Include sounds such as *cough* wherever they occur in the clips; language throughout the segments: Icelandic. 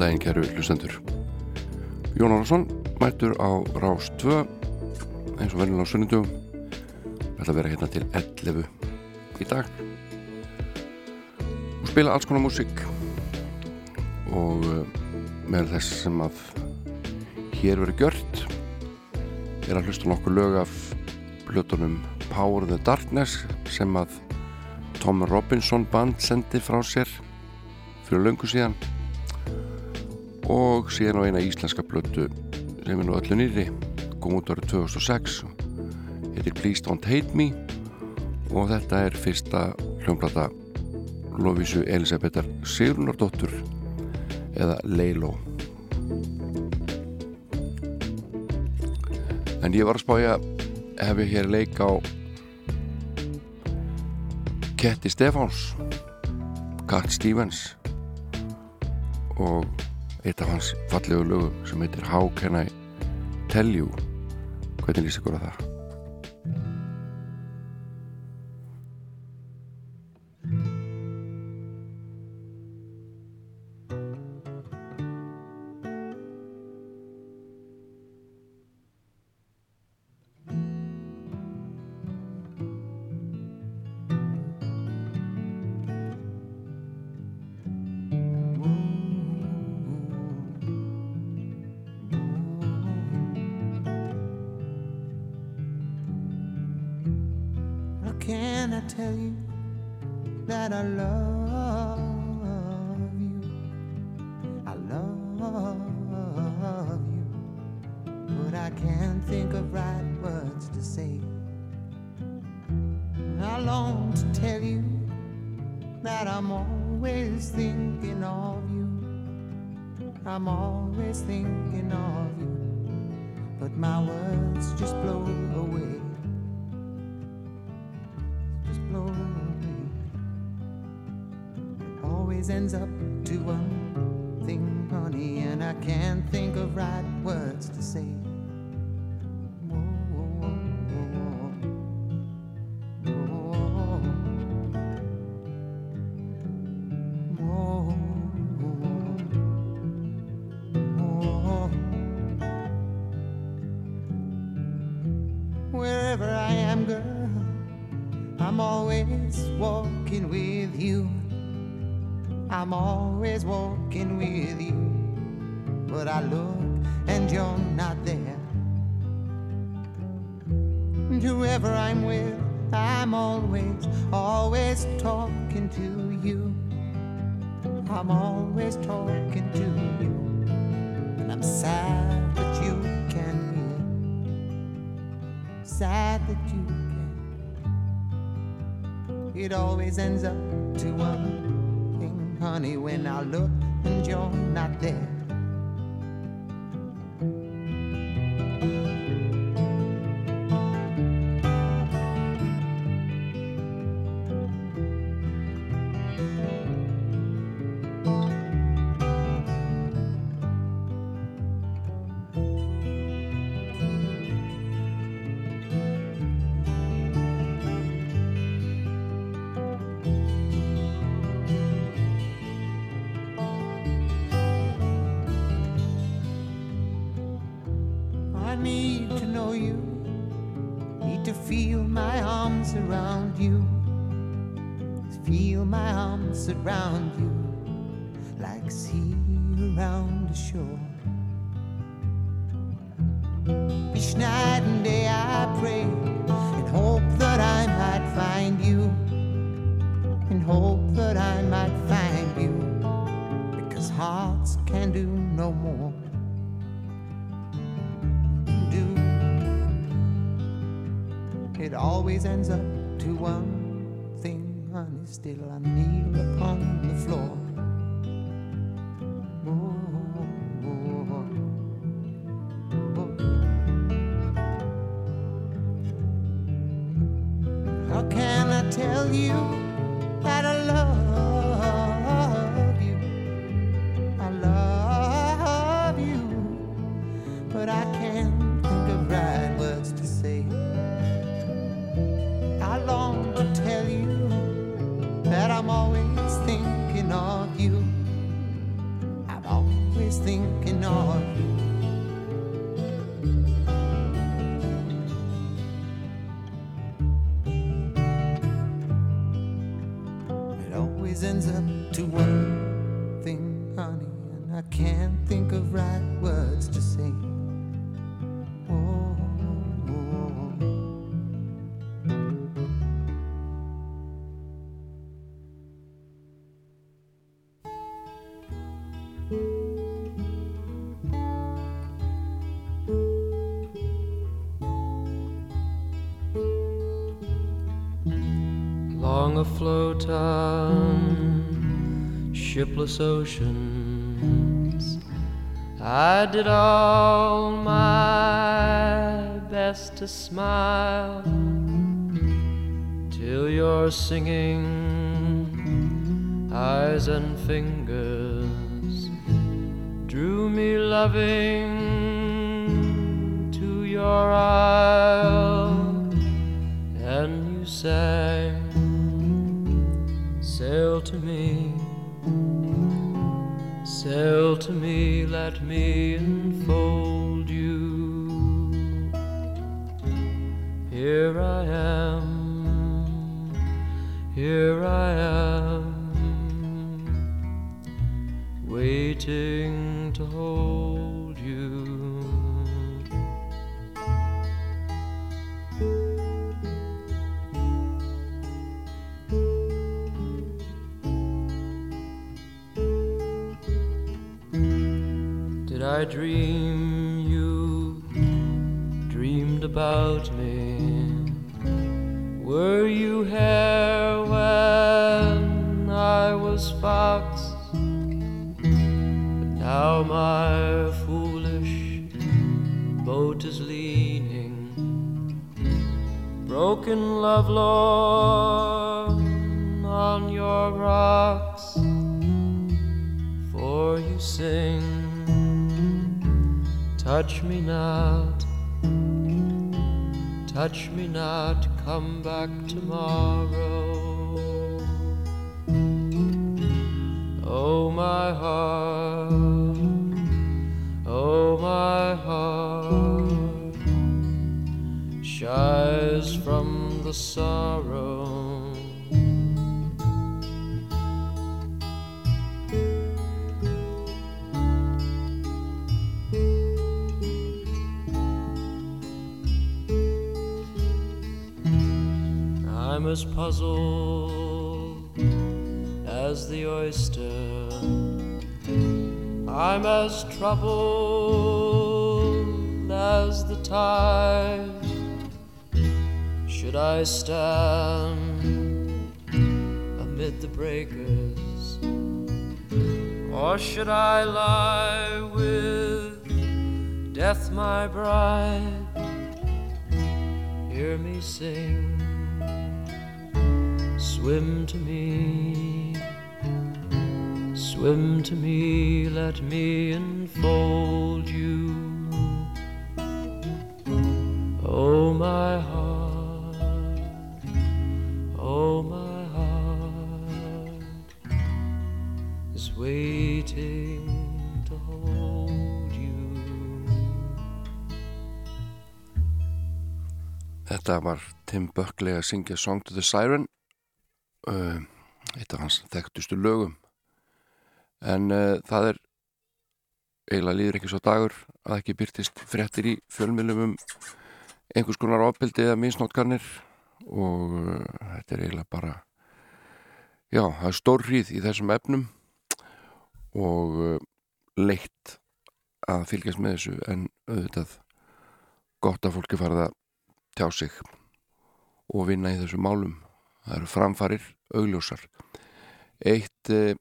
Daginn, kæru hlustendur. Jón Álarsson mættur á Rás 2 eins og verðin á sunnindugum. Það ætla að vera hérna til 11 í dag og spila alls konar músík og eh, með þess sem að hér verið gjört er að hlusta nokkur lög af hlutunum Power of the Darkness sem að Tom Robinson band sendi frá sér fyrir löngu síðan og síðan á eina íslenska blötu sem er nú öllu nýri kom út árið 2006 heitir Please Don't Hate Me. Og þetta er fyrsta hljómblata Lóvísu Elisabethar Sigrunardóttur eða Leilo en ég var að spája hef ég hér leik á Ketty Stefáns Cat Stevens og eitt af hans fallegu lögum sem heitir How Can I Tell You? Hvernig lýst ykkur að það girl. I'm always walking with you. I'm always walking with you. But I look and you're not there. And whoever I'm with, I'm always, always talking to you. I'm always talking to you. And I'm sad that you that you can't. It always ends up to one thing, honey, when I look and you're not there. On shipless oceans. I did all my best to smile till your singing eyes and fingers drew me loving to your isle and you sang sail to me. Sail to me let me enfold you. Here i am. Here i am. Waiting to hold I dream you dreamed about me? Were you here when I was fox? But now my foolish boat is leaning, broken love Lord, on your rocks for you sing. Touch me not, touch me not, come back tomorrow. Oh, my heart, oh, my heart shies from the sorrow. I'm as puzzled as the oyster. I'm as troubled as the tide. Should I stand amid the breakers? Or should I lie with death, my bride? Hear me sing Swim to me, swim to me, let me enfold you. Oh, my heart, oh, my heart is waiting to hold you. Þetta var Tim Buckley að syngja Song to the Siren uh, eitt af hans þekktustu lögum. En uh, það er eiginlega líður ekki svo dagur að ekki byrtist fréttir í fjölmiðlum um einhvers konar ofbeldi eða misnótkarnir og uh, þetta er eiginlega bara já, það er stór hríð í þessum efnum og uh, leitt að fylgjast með þessu en auðvitað gott að fólki farið að tjá sig og vinna í þessu málum það eru framfarir augljósar. Eitt e,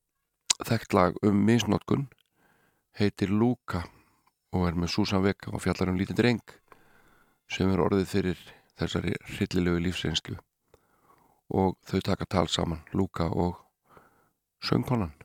þekkt lag um misnótkun heitir Luka og er með Susan Vega og fjallar um lítið dreng sem er orðið fyrir þessari hryllilegu lífsreynslu. Og þau taka tal saman Luka og söngkonan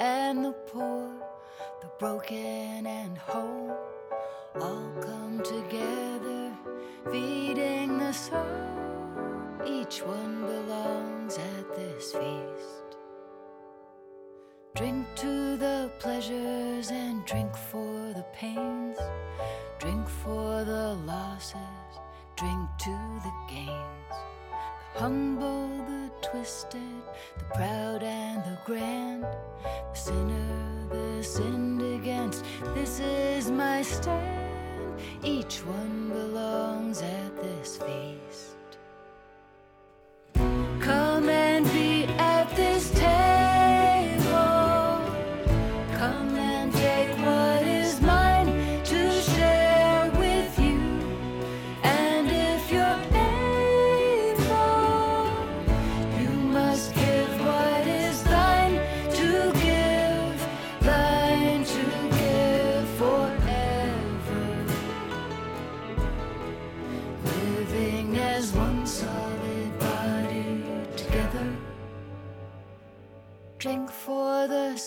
and the poor, the broken and whole, all come together, feeding the soul. Each one belongs at this feast. Drink to the pleasures and drink for the pains, drink for the losses, drink to the gains. The humble twisted, the proud and the grand, the sinner, the sinned against. This is my stand. Each one belongs at this feast. Come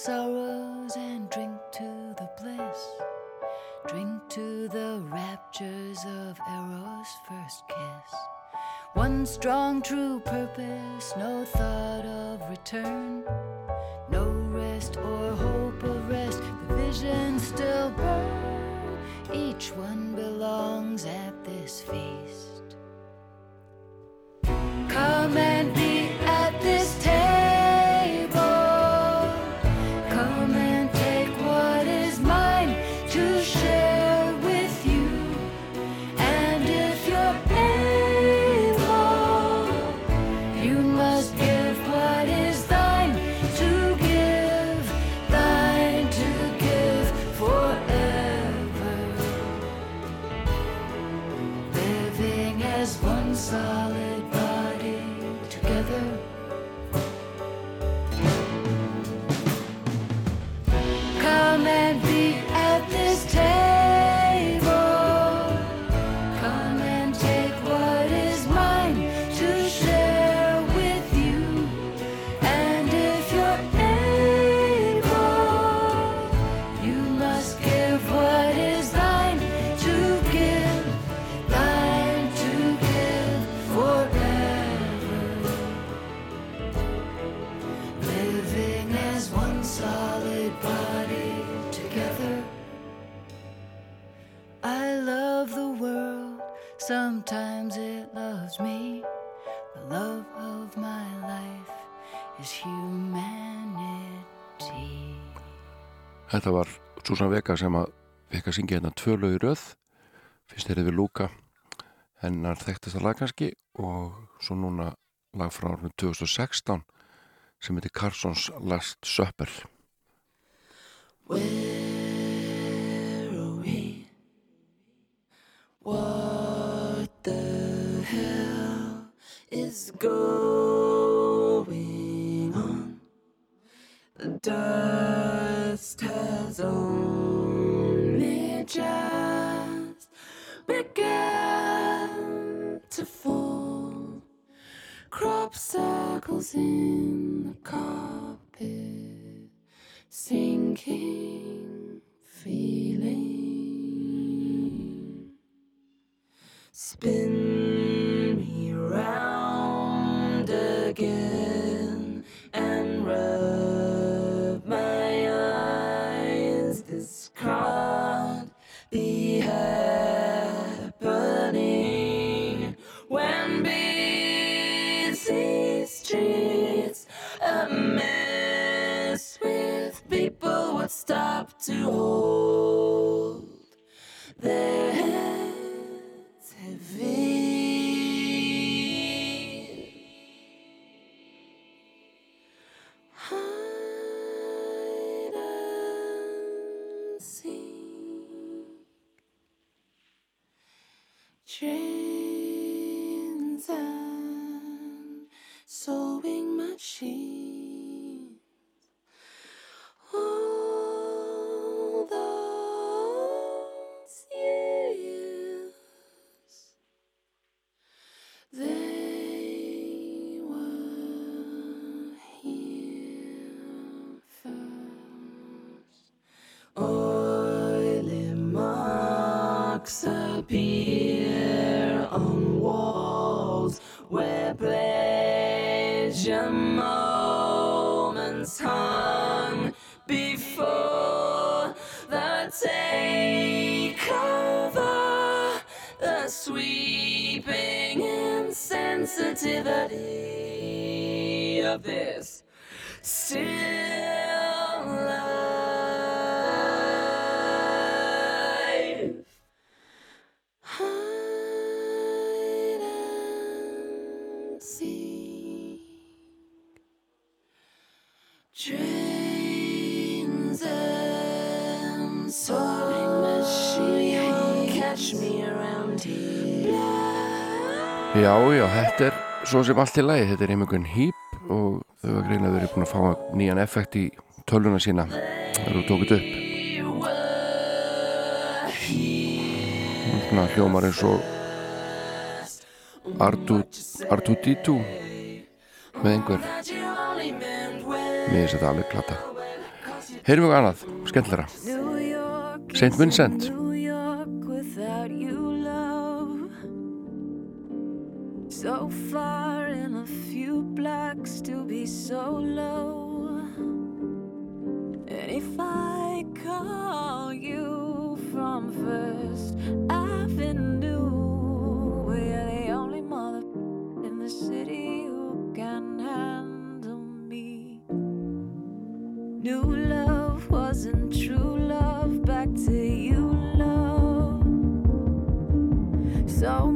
sorrows and drink to the bliss. Drink to the raptures of Eros' first kiss. One strong, true purpose, no thought of return. No rest or hope of rest, the visions still burn. Each one belongs at this feast. Come and be at this table. Þetta var Susan Vega sem að fekk að syngja hérna tvö lög í röð fyrst er við Luka hennar þekktasta lag kannski og svo núna lag frá árinu 2016 sem heitir Carsons Last Supper Where are we? What the hell is going on? The dust has only just begun to fall. Crop circles in the carpet, sinking feeling. Spin me round to hold pleasure moments hung before the takeover, the sweeping insensitivity of this still Já, já, þetta er svo sem allt í lagi, þetta er einhvern hýp og þau var greinlega verið búin að fá nýjan effekt í tölvuna sína. Þegar þú tókut upp. Svona hljómar eins og R2D2 með einhver. Mér er þetta alveg plata. Heyrum við annað, skemmtilega St. Vincent So far in a few blocks to be so low. And if I call you from First Avenue, we're the only mother in the city who can handle me. New love wasn't true love, back to you, love. So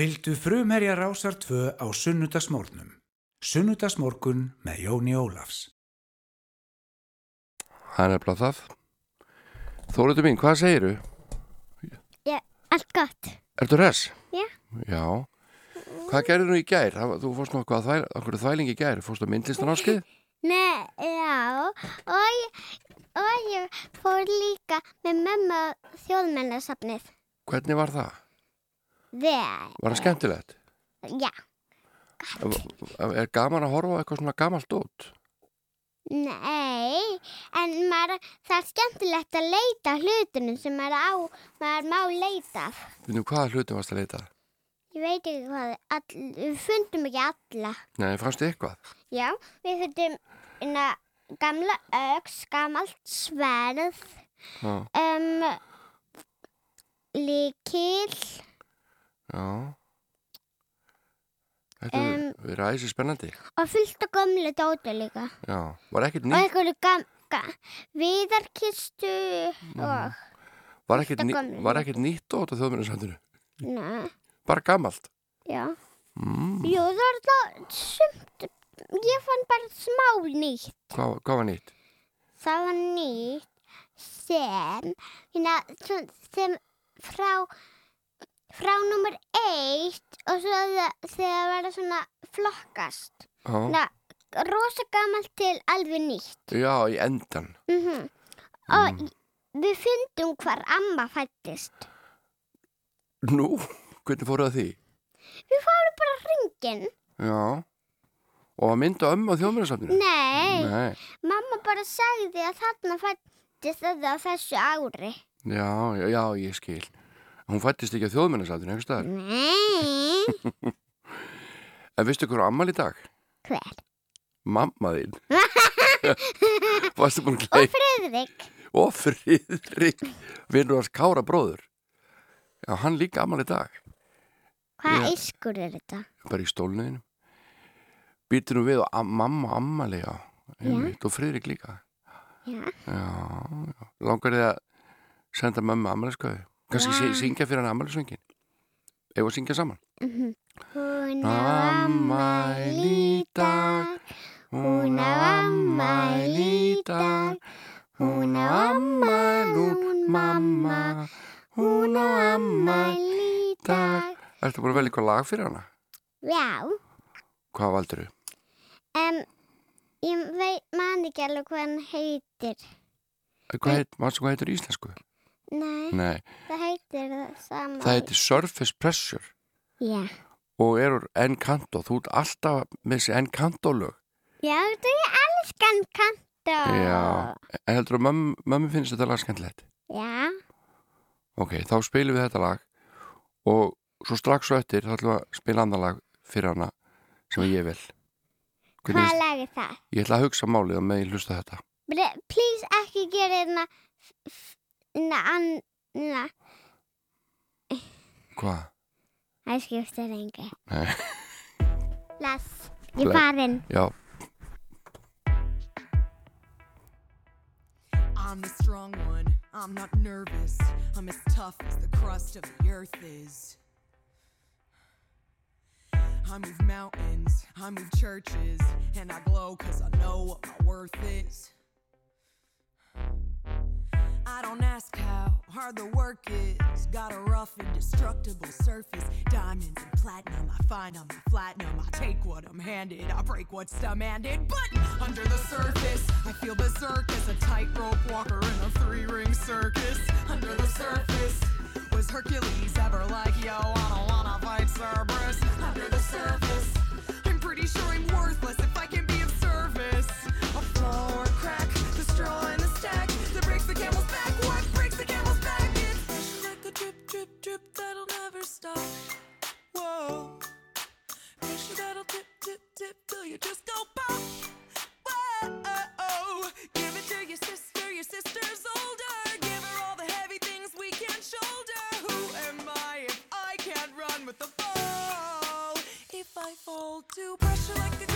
Fylgdu frumherja rásar 2 á sunnudagsmórnum. Sunnudagsmórkun með Jóni Ólafs. Það er nefnilega það Þóruður mín, hvað segiru? Allt gott. Ertu res? Já. Já. Hvað gerður þú í gær? Þú fórst nokkuð að þvæl, okkur þvæling í gær. Fórst á myndlistanáskið? Nei, já, og ég, og ég fór líka með mömmu á þjóðmennasafnið. Hvernig var það? Vel, Var það skemmtilegt? já, Er gaman að horfa á eitthvað svona gamalt dót? nei, en maður, það er skemmtilegt að leita að hlutunum sem maður, á, maður má leita af. Finnum hvaða hlutum varst að leita? Ég veit ekki hvað, all, við fundum ekki alla. Nei, fannstu eitthvað? Já, við fundum inna, gamla öks, gamalt sverð, um, líkil, Já. Þetta um, verið æsi spennandi. og fullt af gömlu dóti líka. Já. Var ekkert Og nýtt? einhverju gam, ga, viðarkistu og, Var ekkert, ný, var nýtt dót á þjóðmennasandinu? na, Bara gamalt? já. Mm. Jú, það er það sumt, ég fann bara smá nýtt. Hvað, hvað var nýtt? Það var nýtt sem, hérna, sem frá, frá nummer eitt og svo þegar það verða svona flokkast. Já. Rosa gamalt til alveg nýtt. Já, í endan. Mm Og við fundum hvar amma fættist. Nú, hvernig fóruð það því? Við fórum bara hringin. Já. Og að mynda ömmu á þjóðmennasafninu? Nei, Nei. mamma bara sagði að þarna fættist það á þessu ári. Já, já, já, ég skil. Hún fættist ekki á þjóðmennarsafninu, einhvers staðar. Nei, En veistu hver á ammal í dag? hver? Mamma þín. *laughs* Varstu búin að Og gleyma? Friðrik. Og Friðrik, vinnur hans Kára bróður. Já, hann líka ammal í dag. Hvað Já. ískur er þetta? Bara í stólniðinu. Býtur nú við og am mamma ammali, já. Einmitt, og Friðrik líka. Já. Já, já. Langar þið að senda mömmu ammælisköðu? Kannski Já. yeah. syngja fyrir hann ammælisöngin? Ef að syngja saman? Hún Afmæli á ammæli í dag, Hún á ammæli í dag. Hún á ammæli, hún mamma. Hún á ammæli í dag. Ertu búin að velja eitthvað lag fyrir hana? Já. Hvað valdur þú? Um, ég veit, man ekki alveg hvað hann heitir. Hvað, heit, hvað heitir í íslensku? Nei, Nei, það heitir það sama. það heitir Surface Pressure Já. og er úr Encanto. Þú ert alltaf með þessi Encanto lög. Já, þú ég elskan kanto. Já, en heldur að mömmu, mömmu finnst þetta lag skemmtilegt? Já. Ok, þá spilum við þetta lag og svo strax svo eftir þá ætlum við að spila annar lag fyrir hana sem ég vil. Hvernig Hvað lag er það? Ég ætla að hugsa málið og með ég hlusta þetta. Please ekki gera hérna hérna anna Hvað? Það skiptir engu Nei. Las, ég Bless. farin Já, I'm the strong one. I'm not nervous. I'm as tough as the crust of the earth is. I move mountains, I move churches, and I glow cause I know what my worth is. I don't ask how hard the work is. Got a rough, indestructible surface. Diamonds and platinum, I find I'm a platinum. I take what I'm handed, I break what's demanded. But under the surface, I feel berserk as a tightrope walker in a three ring circus. Under the surface, was Hercules ever like, yo, I don't wanna fight Cerberus? Under the surface, I'm pretty sure I'm worthless drip, that'll never stop. Whoa. Pressure that'll dip, dip, dip till you just go pop. Whoa. Give it to your sister, your sister's older. Give her all the heavy things we can't shoulder. Who am I if I can't run with the ball? If I fall to pressure like a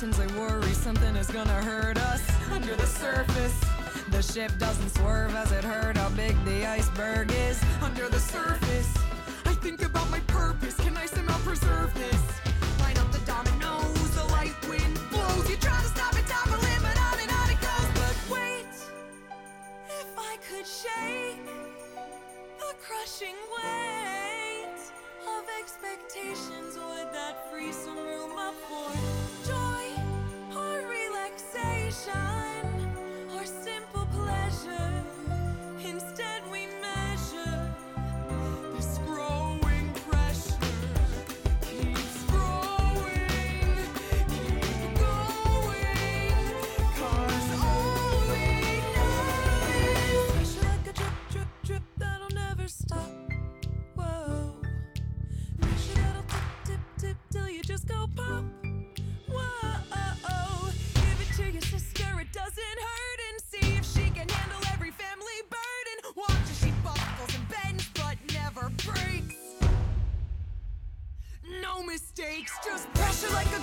worsens. I worry something is gonna hurt us under the surface. The ship doesn't swerve as it hurt how big the iceberg is under the surface. I think about my purpose. Can I somehow preserve this? Line up the dominoes, the light wind blows. You try to stop it, topple it, but on and on it goes. But wait, if I could shake the crushing weight of expectations, would that free some room up for 伤 like a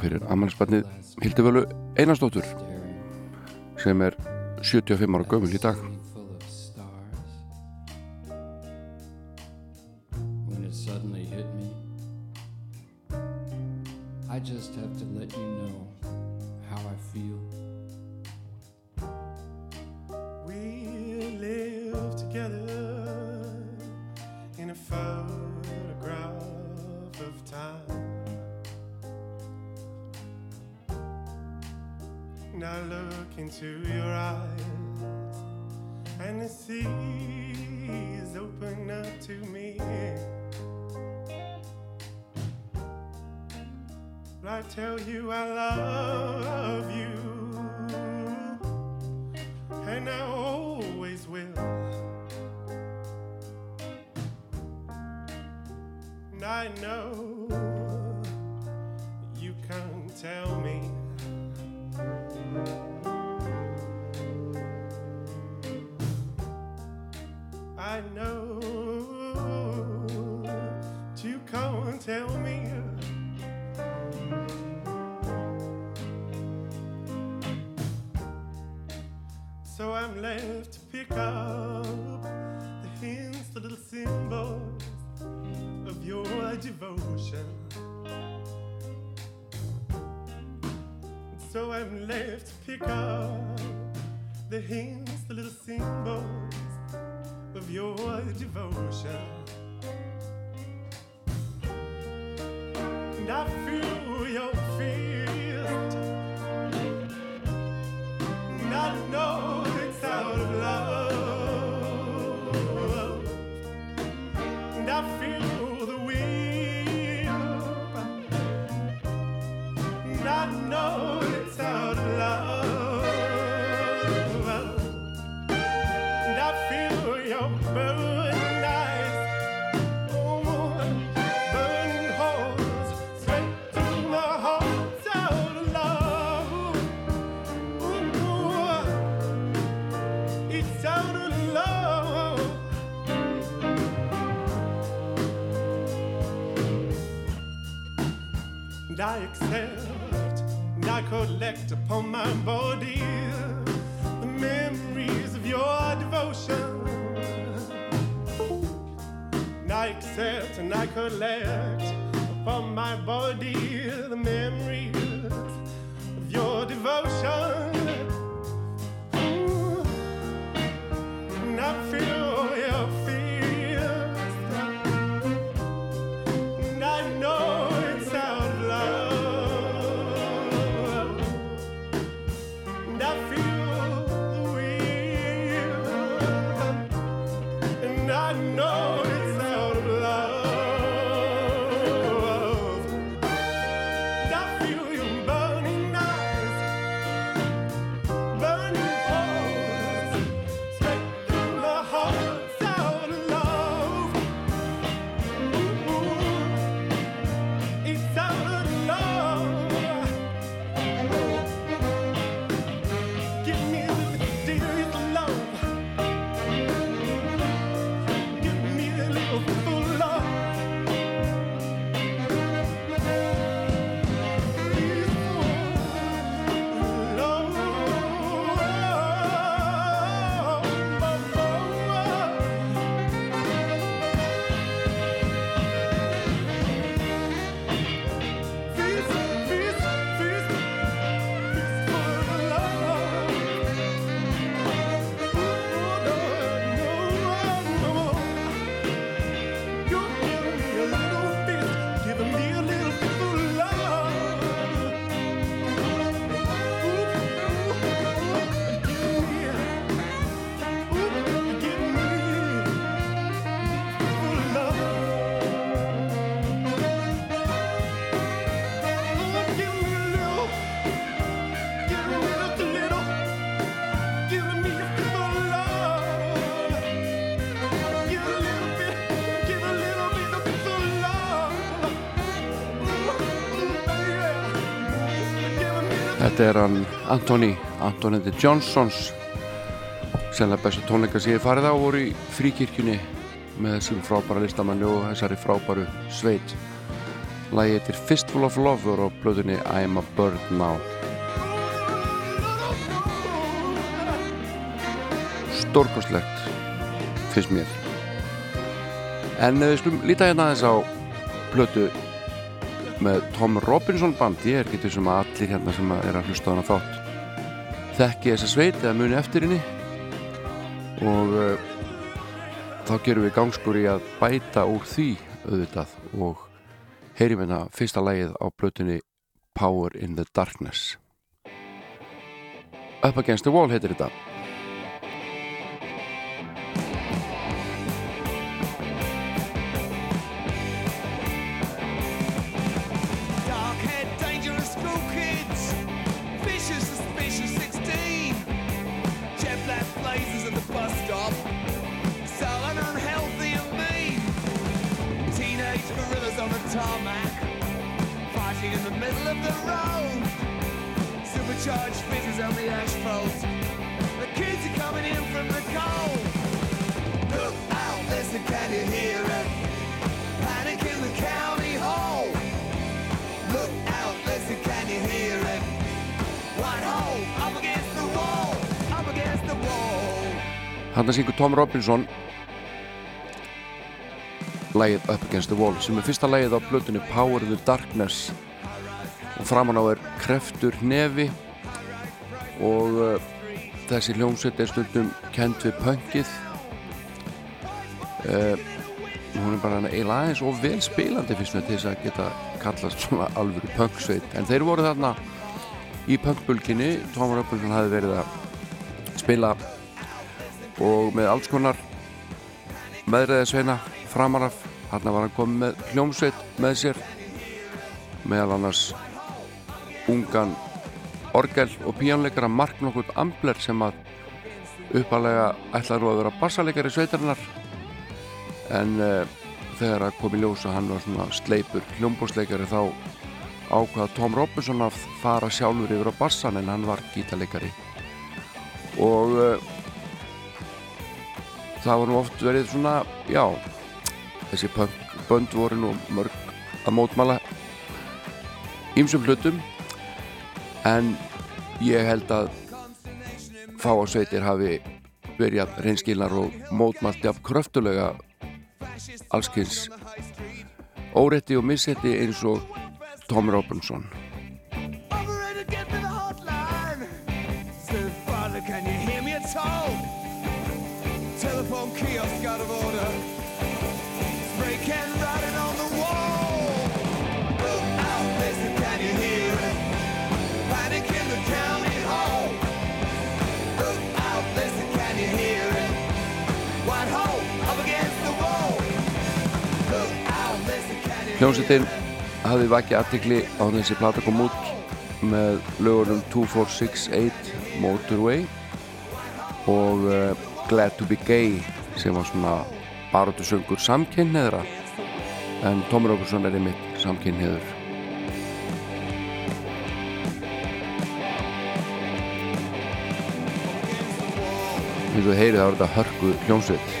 fyrir ammannsbarnið Hildivölu Einarsdóttur sem er 75 ára gömul í dag. I accept and I collect from my body the memories of your devotion. Ooh, and I feel. Þetta er hann Antoni, Antonindi Johnsons Sennilega bestu tónleika sem ég farið á voru í fríkirkjunni með þessum frábæra listamanni og þessari frábæru sveit. Lægi heitir Fistful of Love og blöðunni I'm a Bird Now. Stórkoslegt finnst mér. En við slum lítið hérna aðeins á blödu með Tom Robinson band. Ég er getur sem að allir hérna sem að er að hlusta á hana þátt þekki þessa sveit eða muni eftir henni. Og uh, þá gerum við gangskur í að bæta úr því auðvitað og heyrim hérna fyrsta lægið á blötunni Power in the Darkness. Up Against the Wall heitir þetta of the road. Supercharged fizzes on the asphalt. The kids are coming in from the cold. Look out, listen, can you hear it? Panic in the county hall. Look out, listen, can you hear it? One hole, up against the wall, up against the wall. Hanna syngur Tom Robinson lægið Up Against the Wall sem er fyrsta lægið á blötunni Power in the Darkness og framan á er kreftur nefi og uh, þessi hljómsveit er stundum kent við punkið uh, hún er bara eiginlega aðeins og vel spilandi fyrst með þess að geta kallast svona alvöru punksveit en þeir voru þarna í punkbulginni Tom Robinson hafi verið að spila og með alls konar meðræðisveina framaraf hann var hann komið með hljómsveit með sér meðal annars ungan orgel og píjónleikara Mark nokkur Ambler sem að uppalega ætlaði að vera bassaleikari sveitarinnar. En uh, þegar að kom í ljós að hann var svona sleipur hljómbósleikari þá ákvaða Tom Robinson að fara sjálfur yfir á bassan en hann var gítarleikari. Og uh, það var nú oft verið svona, já þessi punk bönd voru nú mörg að mótmala ýmsum hlutum en ég held að fáasveitir hafi verið reynskilnar og mótmalt jafn kröftulega allskins óretti og missetti eins og Tom Robinson can you hear me at all? Telephone kiosk out of order. Hljómsveitin hafði vakið aðtikli á þessi plata kom út með lögurum 2468 Motorway og uh, Glad to be Gay sem var svona baróttu söngur samkynneðra en Tómur Ókursson er einmitt samkynneður Þú þú heyrið það var þetta hörku hljómsveit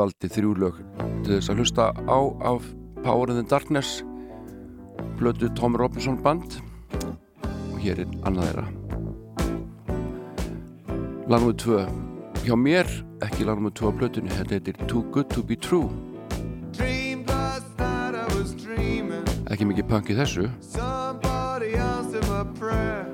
valdi þrjú lög til þess að hlusta á af Power in the Darkness blötu Tom Robinson band og hér er annað þeirra lag nr. 2 hjá mér, ekki lag nr. 2 á blötunni þetta heitir Too Good To Be True ekki mikið punk í þessu Somebody answered my prayer.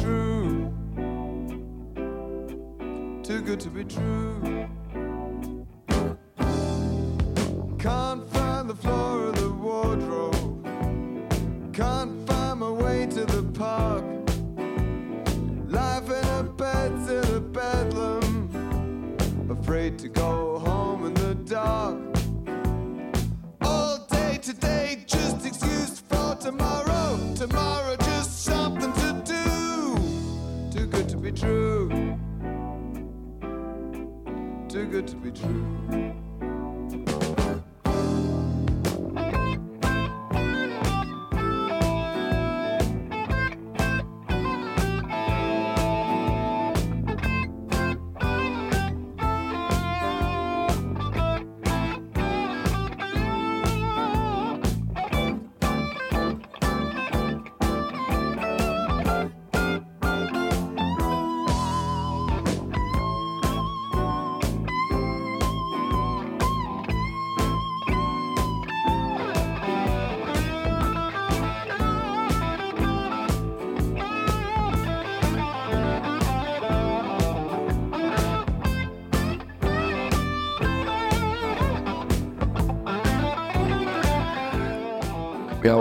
True. Too good to be true. Can't find the floor of the wardrobe. Can't find my dark. Life in a bed's in a bedlam. Afraid to go home in the dark. All day today, just excuse for tomorrow. Tomorrow, true.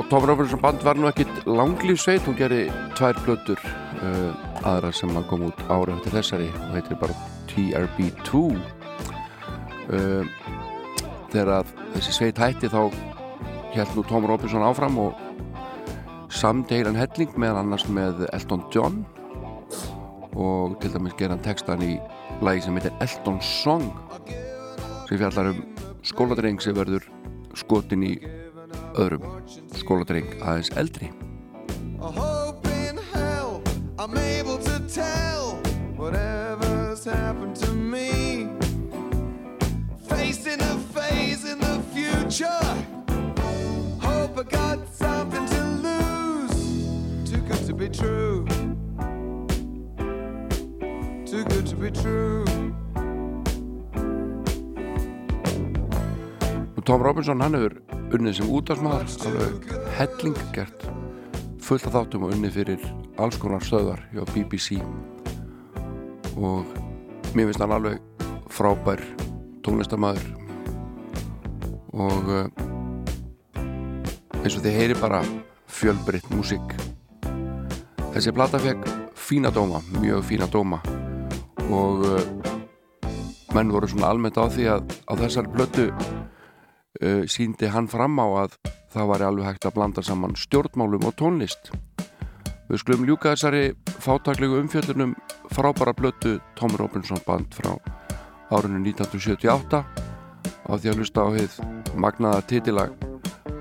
Tom Robinson band var nú ekkit langlýf sveit, hún gerði tvær blötur uh, aðra sem hann kom út ára eftir þessari og heitir bara TRB2 uh, þegar að þessi sveit hætti þá held nú Tom Robinson áfram og samdeilan helling meðan annars með Elton John og til dæmis gera hann textan í lagi sem heitir Elton Song sem fjallar um skóladreng sem verður skotin í öðrum skóladreng aðeins eldri A hope in hell I'm able to tell whatever's happened to me. Facing a phase in the future. Hope I got something to lose. Too good to be true. Too good to be true. og Tom Robinson hann hefur unnið sem útásmaður alveg helling gert. Fullt af þáttum og unnið fyrir alls konar stöðar hjá BBC og mér finnst hann alveg frábær tónlistamæður og uh, eins og þið heyri bara fjölbreytt músík. Þessi plata fekk fína dóma, mjög fína dóma. Og uh, menn voru svona almennt á því að á þessari plötu uh, síndi hann fram á að það var alveg hægt að blanda saman stjórnmálum og tónlist. Við skulum ljúka þessari fátaklegu umfjöldunum frábæra blötu Tom Robinson band frá árinu 1978 á því að hlusta á heið magnaða titilag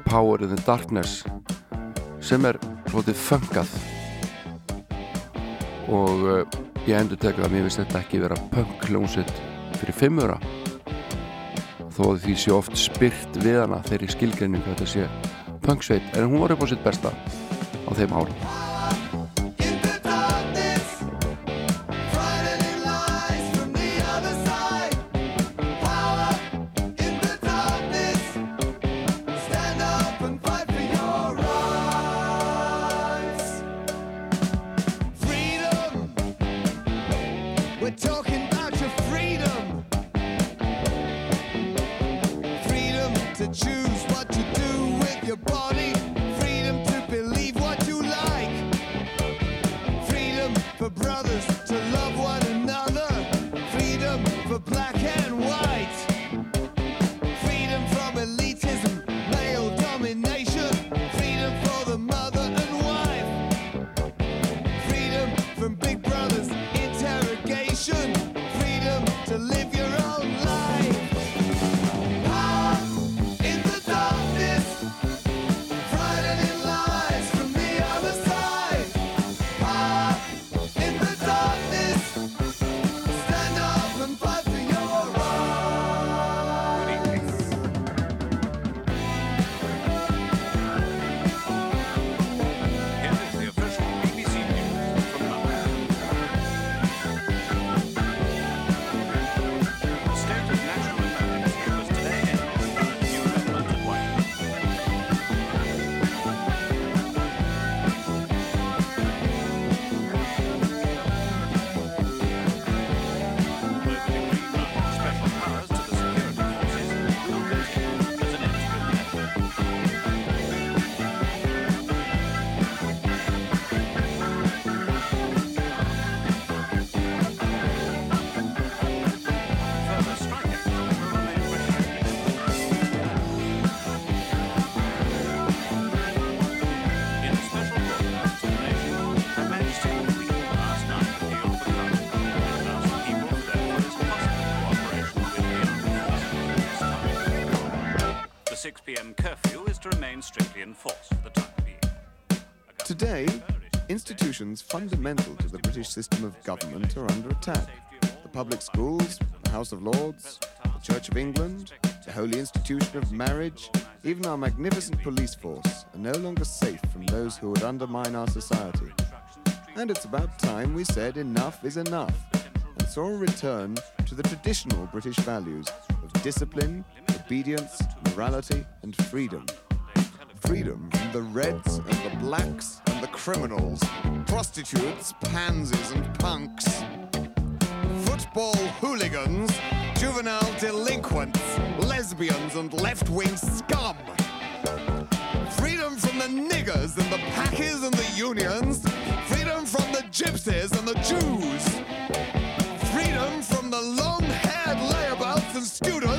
Power in the Darkness sem er svolítið fengað og uh, ég endur teka að mér finnst þetta ekki vera punk hljómsveit fyrir fimmura þó að því sé oft spyrt við hana þeirri skilgreiningu að þetta sé punksveit en hún var upp á sitt besta á þeim árum strictly enforced for the time being. Today, institutions fundamental to the British system of government are under attack. The public schools, the House of Lords, the Church of England, the holy institution of marriage, even our magnificent police force are no longer safe from those who would undermine our society. And it's about time we said enough is enough and saw a return to the traditional British values of discipline, obedience, morality, and freedom. Freedom from the reds and the blacks and the criminals, prostitutes, pansies, and punks. Football hooligans, juvenile delinquents, lesbians, and left wing scum. Freedom from the niggers and the packers and the unions. Freedom from the gypsies and the Jews. Freedom from the long haired layabouts and students.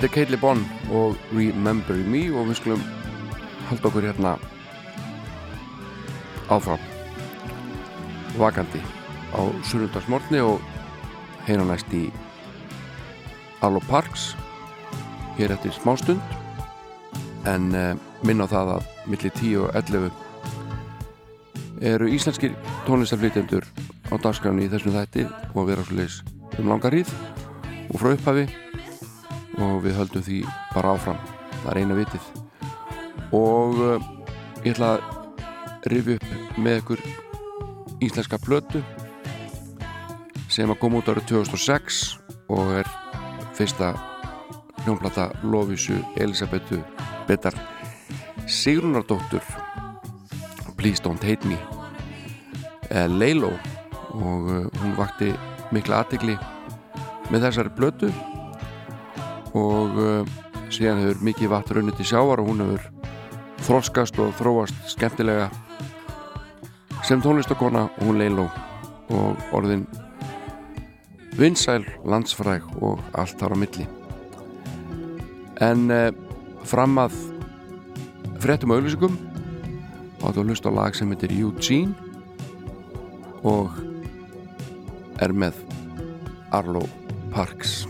Þetta er Caitley Bonn og Remember Me og við skulum halda okkur hérna áfram. Vakandi á sunnundagsmorni og heina næst í Arlo Parks hér eftir smástund. En uh, minna á það að millir 10 og 11 eru íslenskir tónlistarflytjendur á dagskráni í þessum þætti og vera svolítið um langa hríð. Og frá upphafi og við höldum því bara áfram. Það er eina vitið. Og uh, ég ætla að rifi upp með ykkur íslenska plötu sem að koma út árið 2006 og er fyrsta hljónplata Lóvísu Elisabetu Betar Sigrunardóttur Please Don't Hate Me eh, Leilo og uh, hún vakti mikla aðtikli með þessari blötu og uh, síðan hefur mikið vatn runnið til sjávar og hún hefur þroskast og þróast skemmtilega sem tónlistakona og hún Leilo og orðin vinsæl, landsfræg og allt þar á milli. En uh, fram að fréttum auðlýsingum áttu að hlusta á lag sem heitir Eugene og er með Arlo Parks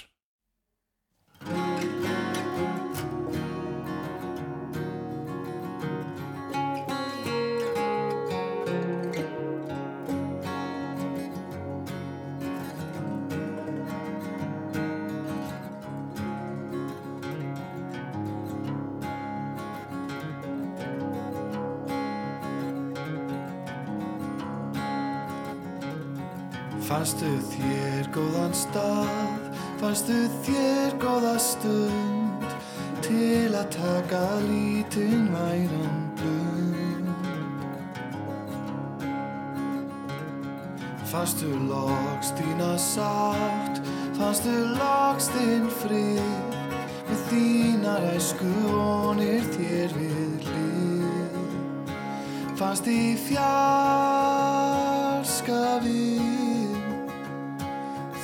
Fjarska við.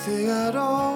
Þegar óvættirnir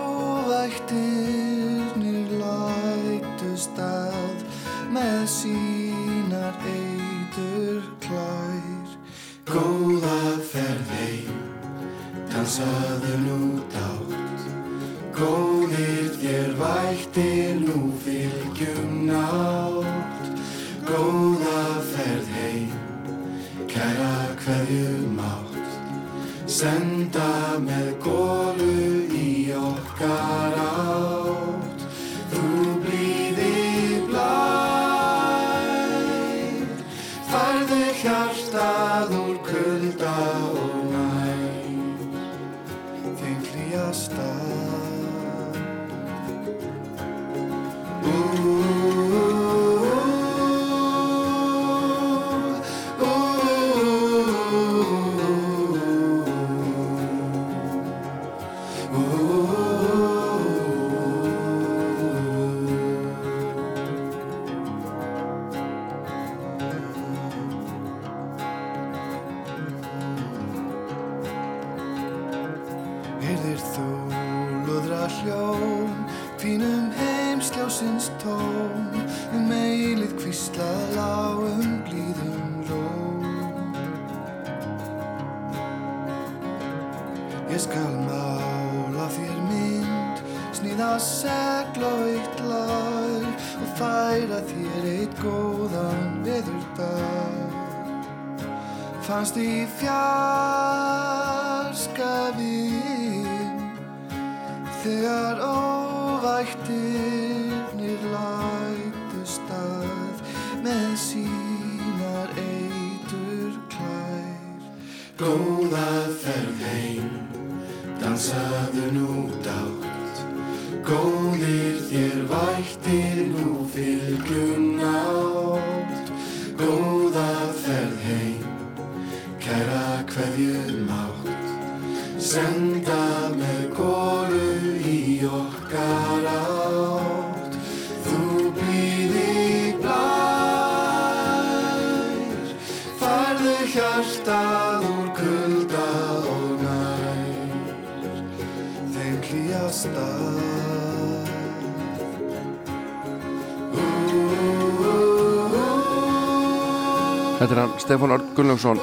Stefán Örn Gunnlaugsson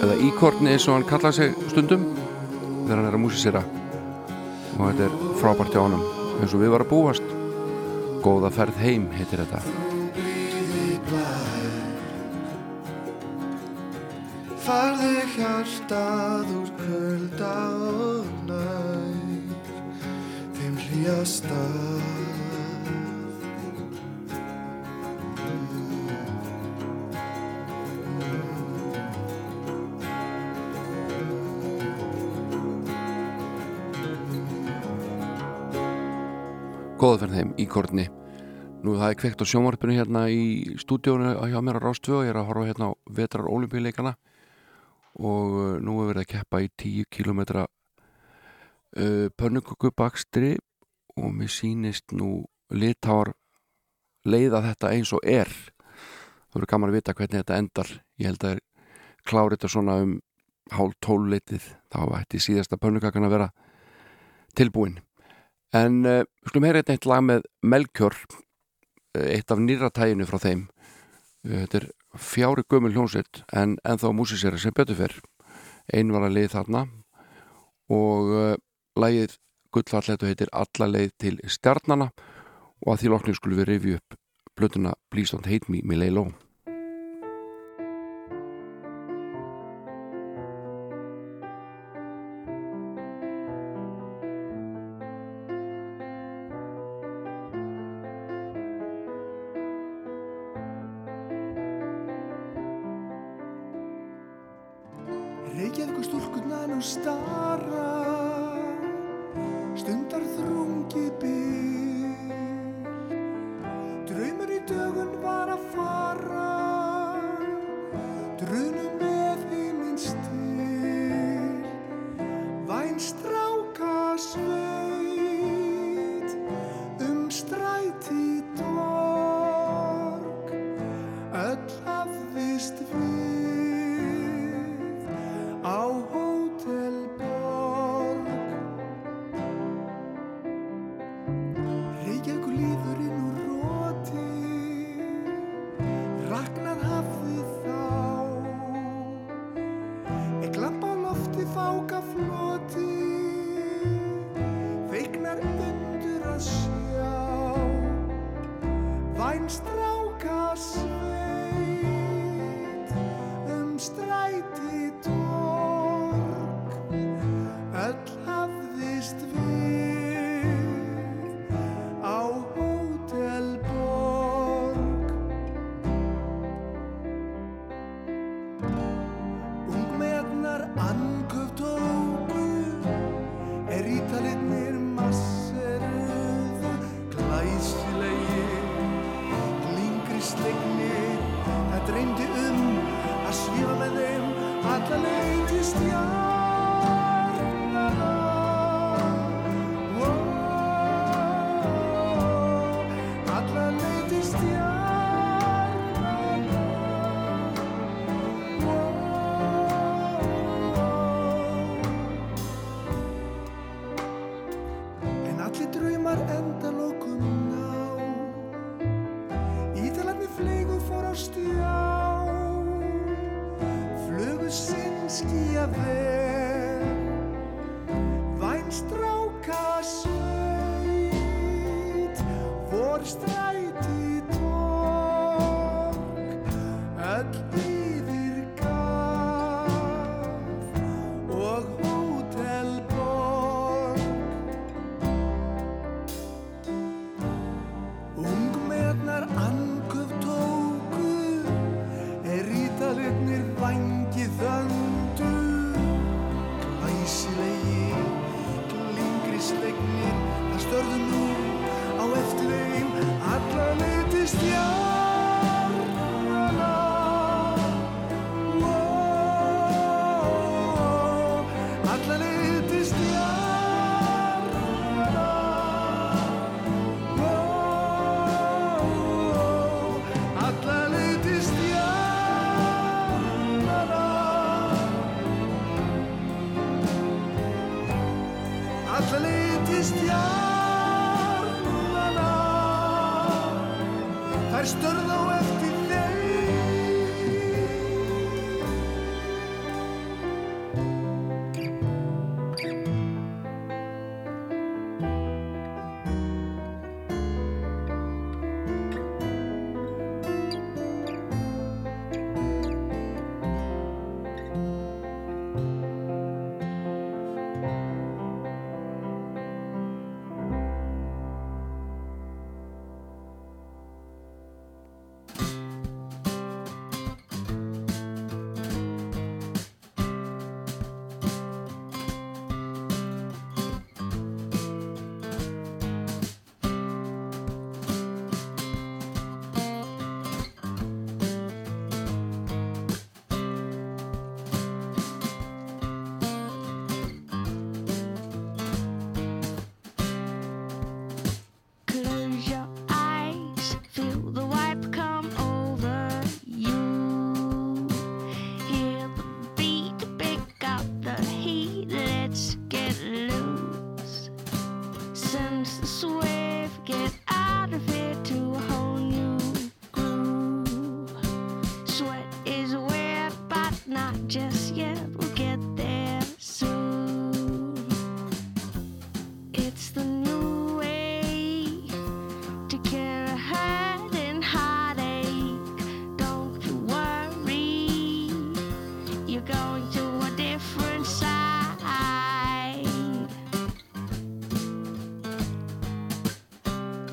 eða Íkorni eins og hann kallaði sig stundum þegar hann er að músisera og þetta er frábært hjá honum. Eins og við varum að búast. Góða ferð heim heitir þetta. Farðu hjartað úr kulda og nær. Þeim hlýjasta Góða ferð heim, Íkorni Nú það er kveikt á sjónvarpinu hérna í stúdíónu hjá mér á Rástvö ég er að horfa hérna á vetrar olimpíuleikana og uh, nú er verið að keppa í 10 km uh, pönnukukubakstri og mér sýnist nú litáar leiða þetta eins og er. Það verður gaman að vita hvernig þetta endar. Ég held að er klárið þetta svona um hálf tólleitið þá ætti síðasta pönnukakan að vera tilbúin en uh, skulum heyra eitt lag með Melkjör uh, eitt af nýratæginu frá þeim. Uh, þetta er fjári gömul hljónsett en ennþá músisera sem betur fyrr einn var að leið þarna. Og uh, lagið gullfallet og heitir Alla leið til stjarnana og að því loknir skulum við rifja upp blötuna Please Don't Hate Me með Leiló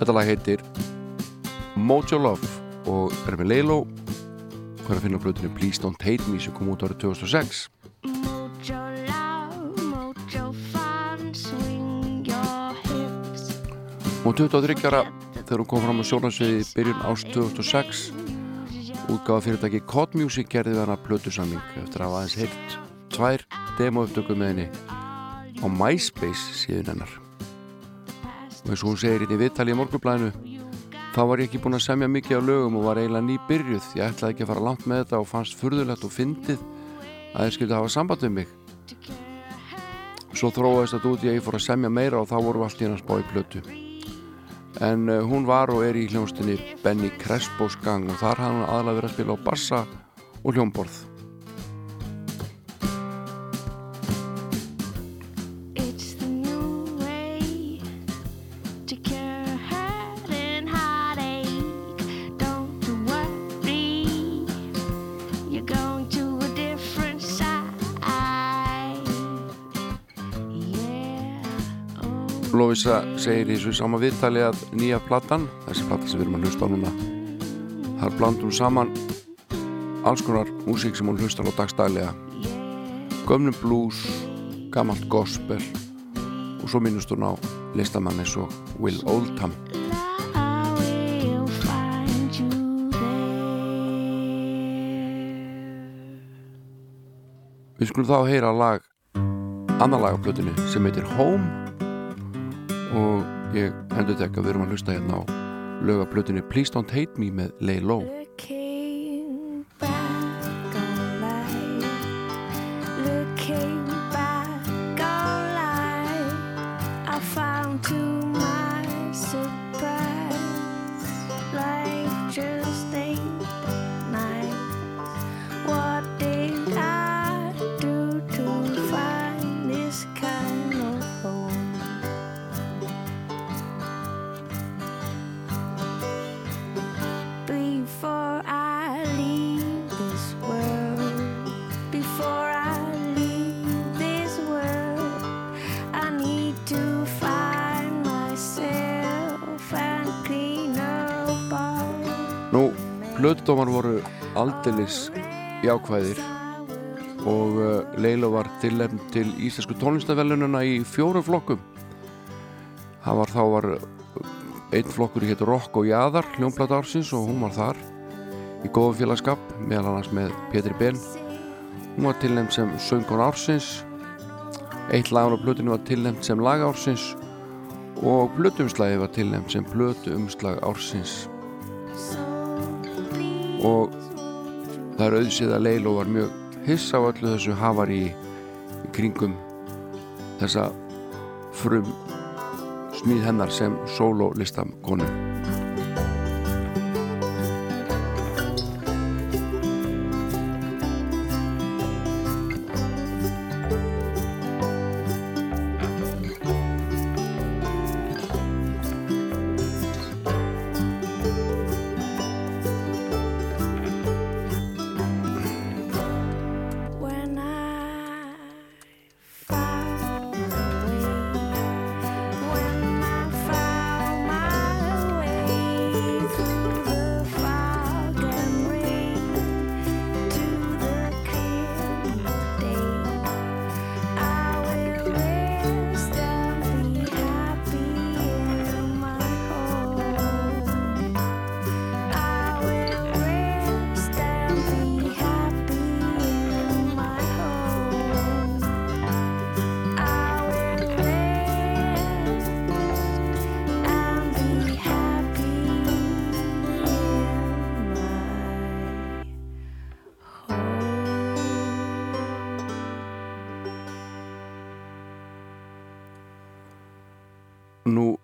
Þetta lag heitir Mojo Love og er með Leilo og er að finna á blöðinu Please Don't Hate Me sem kom út árið 2006 Mojo Love Mojo Fun Swing Your Hips. Og 23-ra þegar hún kom fram á sjónansviði byrjun árs 2006 útgáða fyrirtæki Cod Music gerði við hana blöðusamling eftir að hafa aðeins heilt tvær demo upptöku með henni á MySpace síðun hennar og eins og hún segir hérna í viðtali í morgunblæðinu þá var ég ekki búinn að semja mikið á lögum og var eiginlega nýbyrjuð. Ég ætlaði ekki að fara langt með þetta og fannst furðulegt og fyndið að þeir skildi hafa samband við mig. Svo þróaðist þetta út að ég fór að semja meira og þá voru allt í hann að spá í plötu. En uh, hún var og er í hljónstinni Benny Crespos gang og þar hún aðalega verið að spila á bassa og hljómborð Lovisa segir í þessu sama viðtali að nýja platan, þessi plata sem við erum að hlusta á núna þar blandum saman alls konar músík sem hún hlustar á dagstælega. Gömnum blues gammalt gospel og svo minnust hún á listamann eins og Will Oldham. Við skulum þá heyra lag annar lag á plötunni sem heitir Home og ég endur tekka við erum að hlusta hérna á löga plötunni Please Don't Hate Me með Lay Low aldeilis jákvæðir. Og uh, Leila var tilnefnd til Íslensku tónlistavelununa í fjórum flokkum. Það var þá var uh, einn flokkur hétt Rock og Jæðar hljómblata ársins og hún var þar. Í góða félagskap meðal annars með Pétri Ben. Hún var tilnefnd sem söngkon ársins. Eitt lagan á plötinu var tilnefnd sem lag ársins. Og plötuumslagi var tilnefnd sem plötuumslag ársins. Og það er auðsið að Leilo var mjög hissa á öllu þessu hafar í, í kringum þessa frum smíð hennar sem sólólistam konu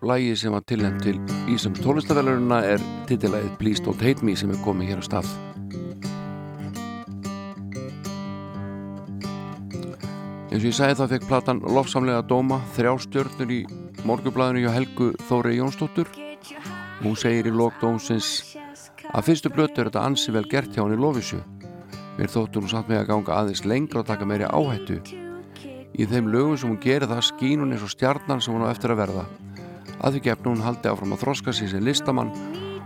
Lagið sem var tilnefnd til Ísams tónlistavelununa er titillæðið Please Don't Hate Me sem er komið hér á stað. Eins og ég sagði það fekk platan lofsamlega dóma þrjá stjörnur í morgublaðinu hjá Helgu Þóri Jónsdóttur. Hún segir í lok dómsins að fyrstu blötu er þetta ansi vel gert hjá henni Lófisu mér þóttur hún satt með að ganga aðeins lengra og taka meiri áhættu. Í þeim lögum sem hún gerir það skín hún eins og stjarnan sem hún á eftir að verða að því gefn hún haldi áfram að þroska sér sem listamann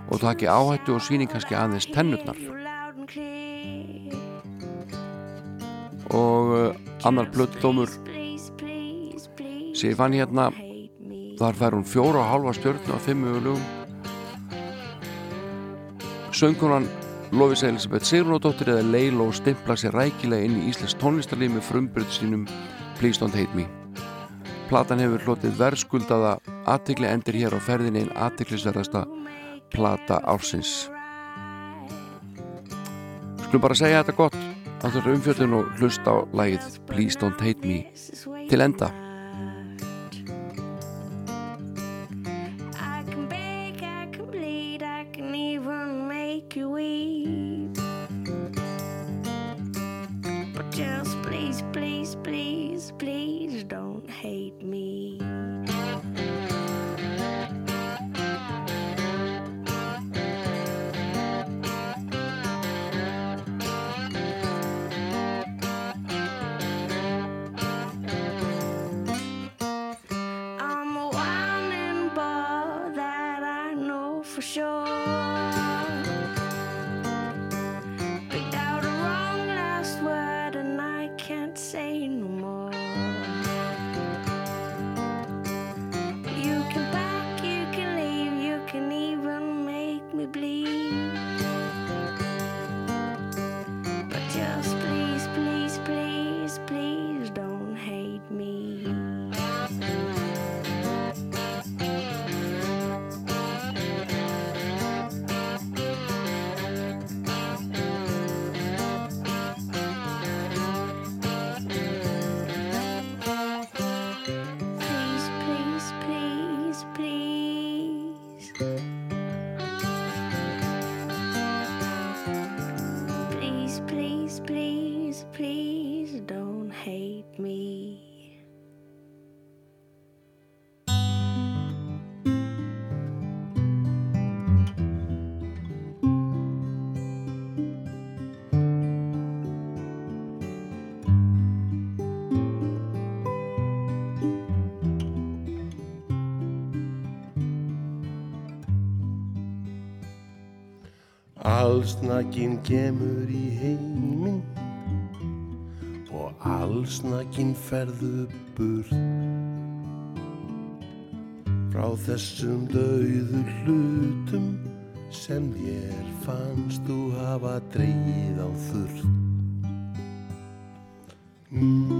og taki áhættu og svíning kannski aðeins tennutnar. Og eh, annar blöddómur sem ég fann hérna, þar fær hún fjóra og halva stjórn á fimmu lögum. Saungunan Lofis Elisabeth Sigrunóttir eða Leilo stimpla sér rækilega inn í Íslands tónlistarlið með frumbröðsynum Please Don't Hate Me. Platan hefur hlotið verðskuldaða aðtikli endur hér á ferðin einn aðtiklisverðasta plata ársins. Skulum bara segja þetta gott, að það eru umfjöldun og hlust á lægið Please Don't Hate Me til enda. Allsnakinn kemur í heiminn og allsnakinn ferðu burt frá þessum dauðu hlutum sem ég fannst þú hafa dreyð á þurft. Mm.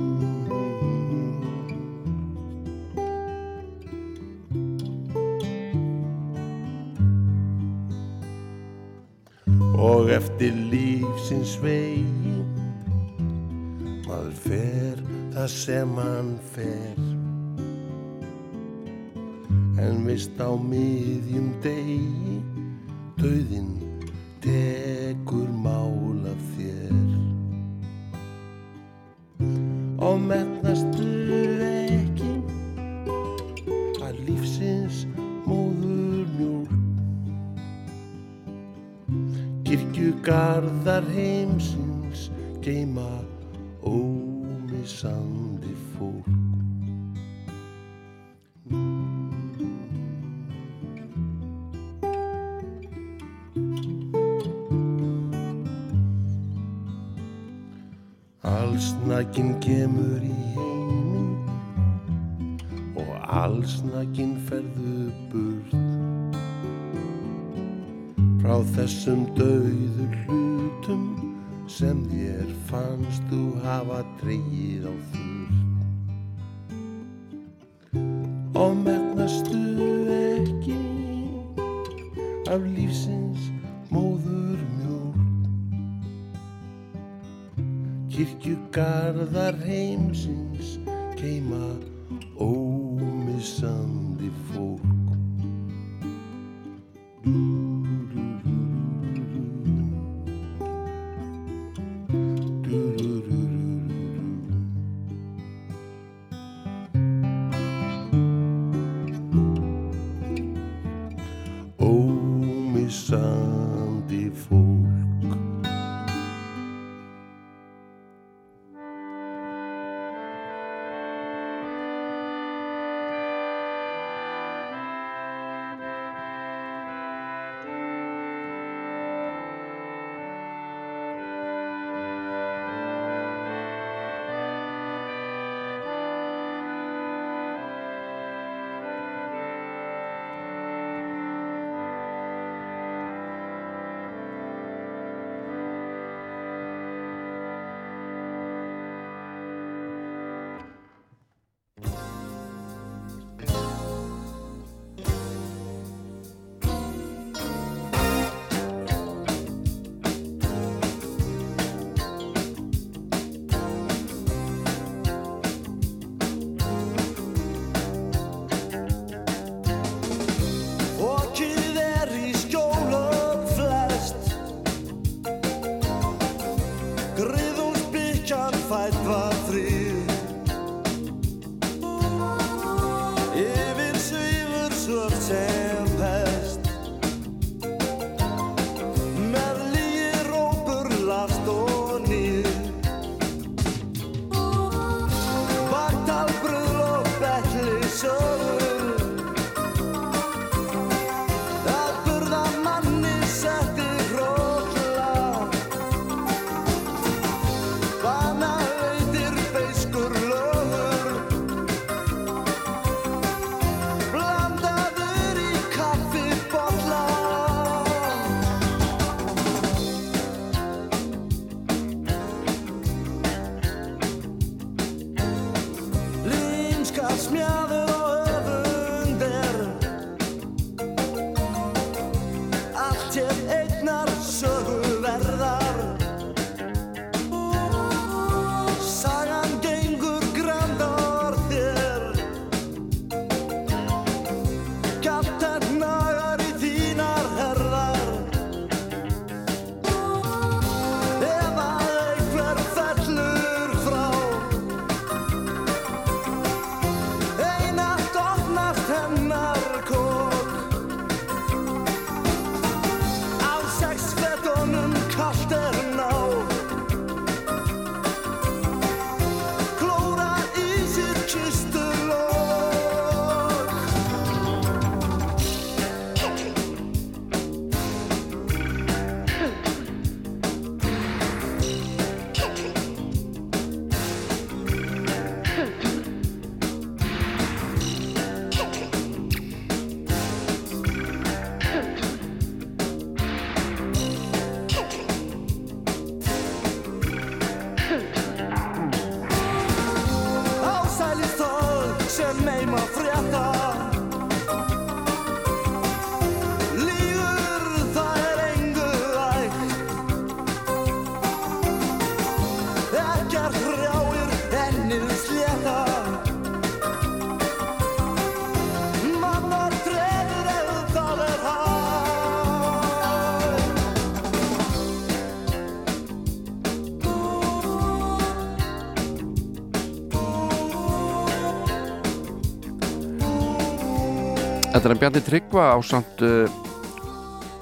Þetta er Bjarni Tryggva á samt uh,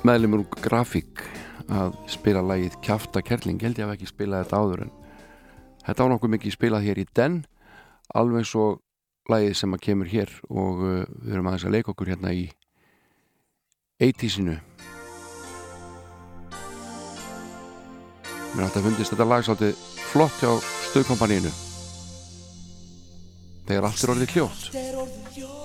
meðlumur úr grafík að spila lagið Kjafta Kerling. Held ég að ekki spila þetta áður en þetta á nokkuð mikið spilað hér í den alveg og lagið sem að kemur hér og uh, við erum aðeins að leika okkur hérna í 80-sinu Mér átti að fundist þetta lag svolítið flott hjá stöðkompaníinu þegar allt er orðið hljótt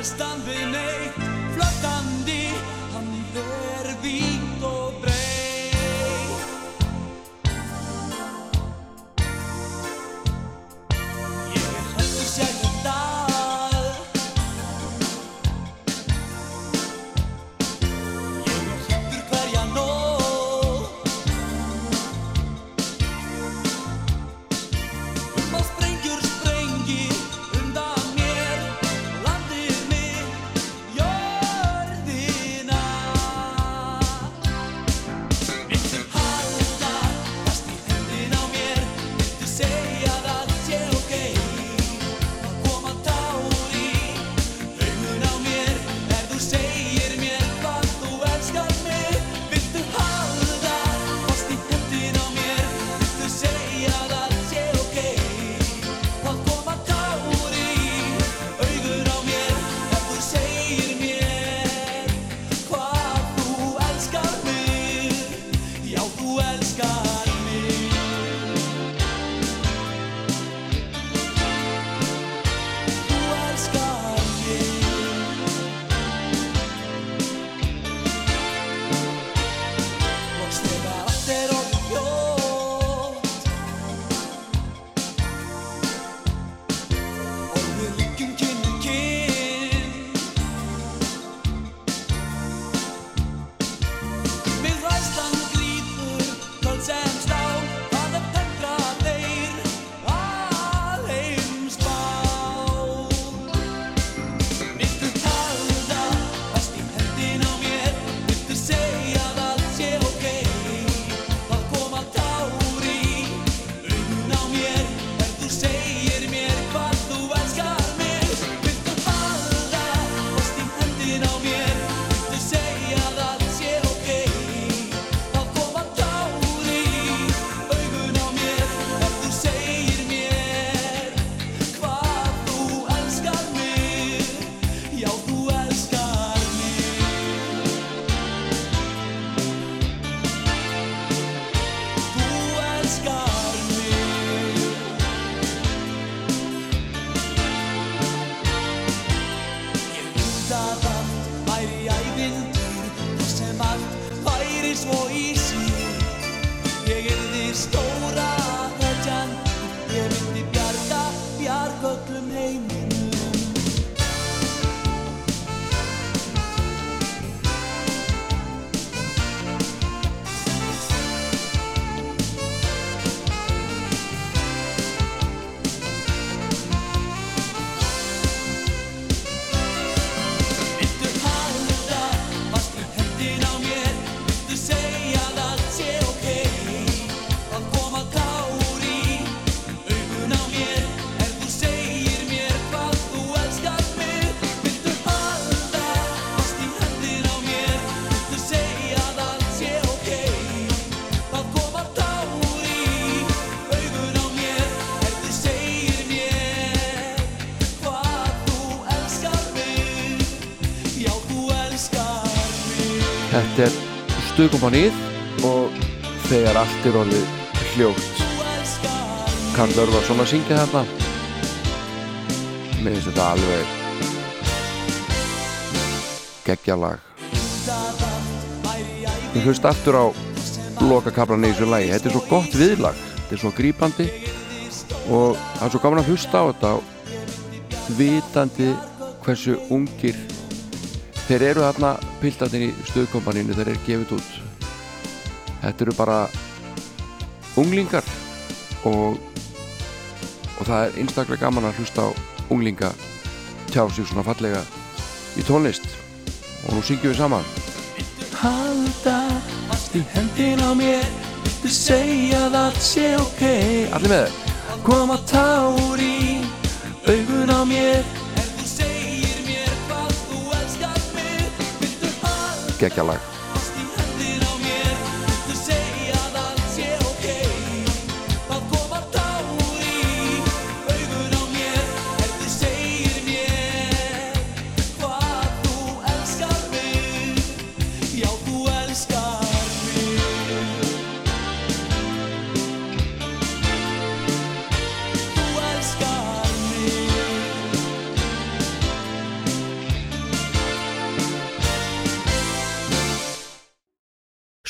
Festan við stuðkompanið og þegar allt er orðið hljótt Karl Örvarsson að syngja þarna? Mér finnst þetta alveg geggjalag Ég hlust aftur á lokakablan í þessu lagi. Þetta er svo gott viðlag. Þetta er svo grípandi og það er svo gaman að hlusta á þetta vitandi hversu ungir þeir eru þarna piltatinn í stöðkompaninu þeir eru gefið út. Þetta eru bara unglingar og og það er einstaklega gaman að hlusta á unglinga tjá sig svona fallega í tónlist. Og nú syngjum við saman. Halda í hendin á mér Viltu segja að allt sé ok? Allir með? Þér Koma tár í augun á mér que é aquela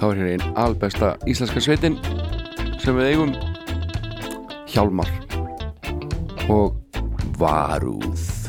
Þá er hér einn albesta íslenska sveitin sem við eigum Hjálmar og Varúð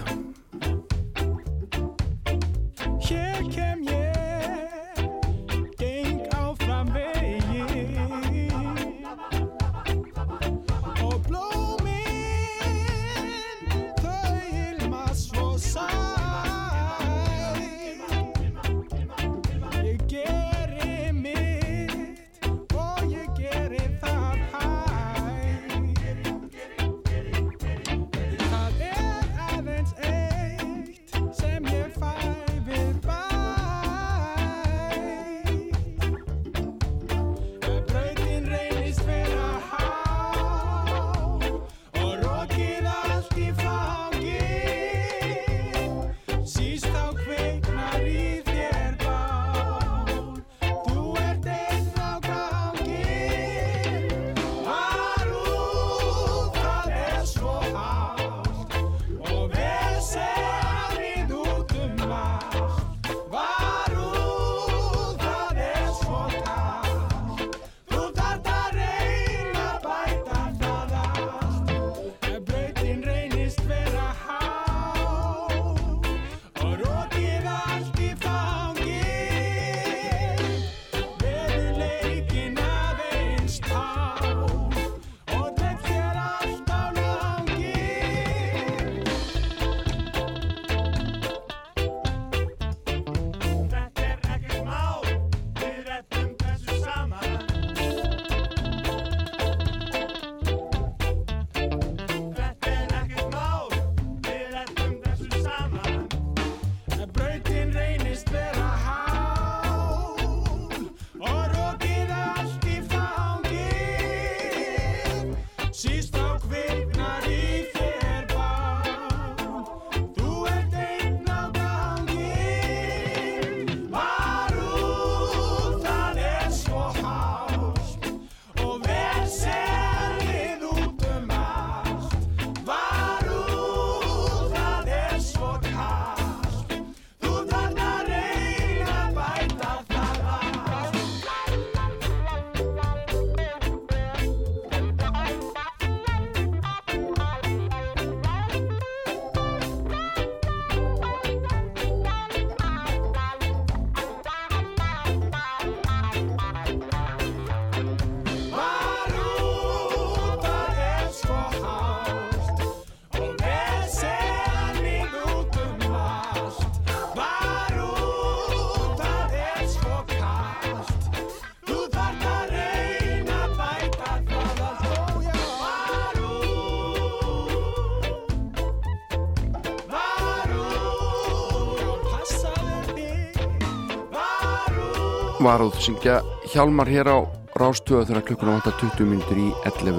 Varúð syngja Hjálmar hér á Rástöða þegar klukkuna vantar 20 minnir í 11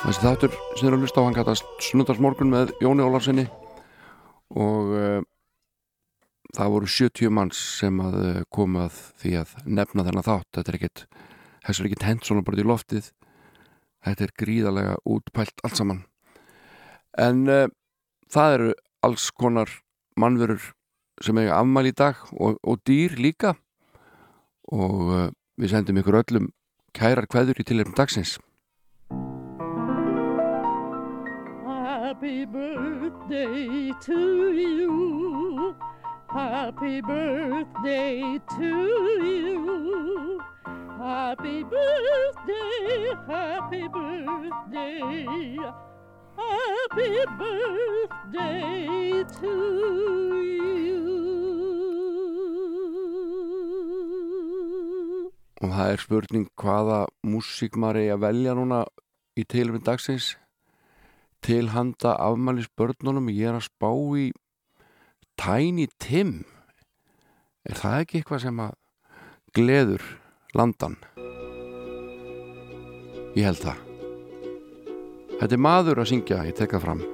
Þessi þáttur sem er að hlusta á hann kallast Snundarsmorgun með Jóni Ólafsinni og uh, það voru 70 manns sem að uh, komu að því að nefna þennan þátt. Þetta er ekkit, ekkit hent svona bara í loftið. Þetta er gríðarlega útpælt allt saman. En uh, það eru alls konar mannverur sem eiga afmæli í dag og, og dýr líka og uh, við sendum ykkur öllum kærar kveður í tilhefnum dagsins Happy birthday to you. Happy birthday to you. Happy birthday, happy birthday. Happy birthday to you. Og það er spurning hvaða músík maður eigi að velja núna í tilhefnum dagsins. Til handa afmælis börnunum ég er að spá í Tiny Tim. Er það ekki eitthvað sem að gleður landan? Ég held það. Þetta er maður að syngja ég tek það fram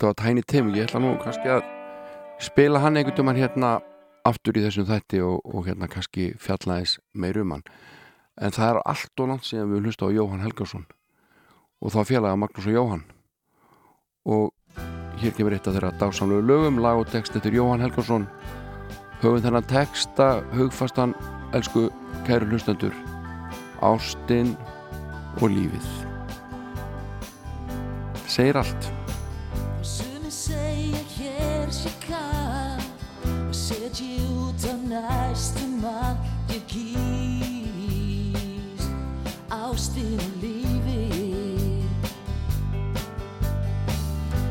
Þetta var Tiny Tim, ég ætla nú kannski að spila hann einhvern veginn hérna aftur í þessum þætti og, og hérna kannski fjallaðis meir um hann. En það er allt og langt síðan við hlusta á Jóhann Helgarsson og þá fjallaði Magnús og Jóhann. Og hér kemur eitt af þeirra dásamlegu lögum, lag og text eftir Jóhann Helgarsson höfum þennan texta hugfastan, elsku kæru hlustendur Ástin og lífið. Segir allt næstum að ég kýst ástinu lífi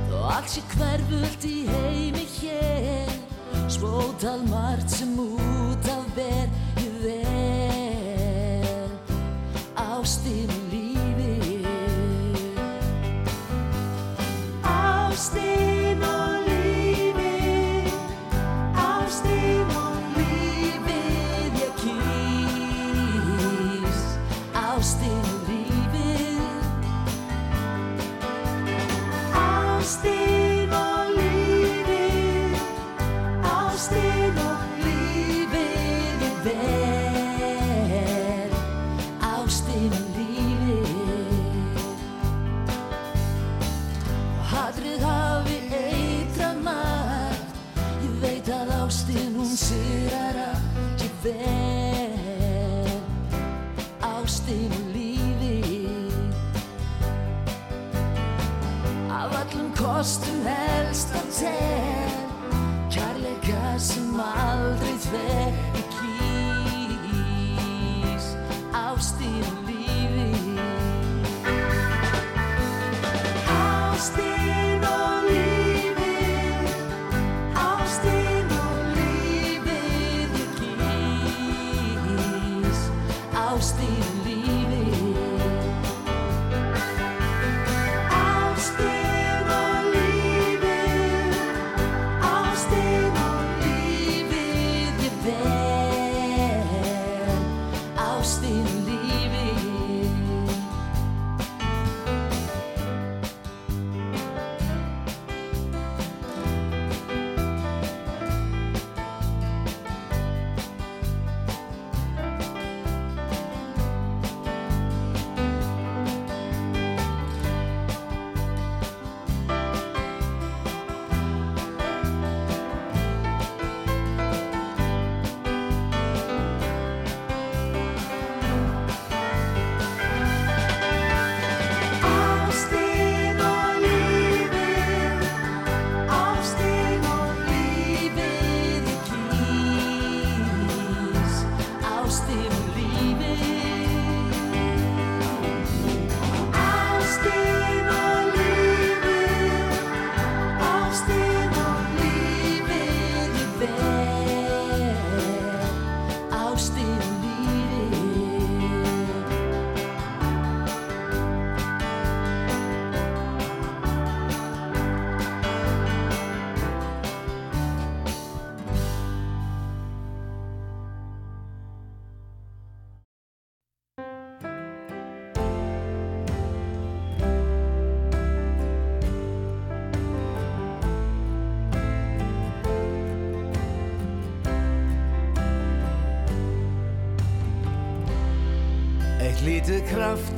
Þó allt sé hverfult í heimi hér Spótal margt sem út af verð ég verð Ástinu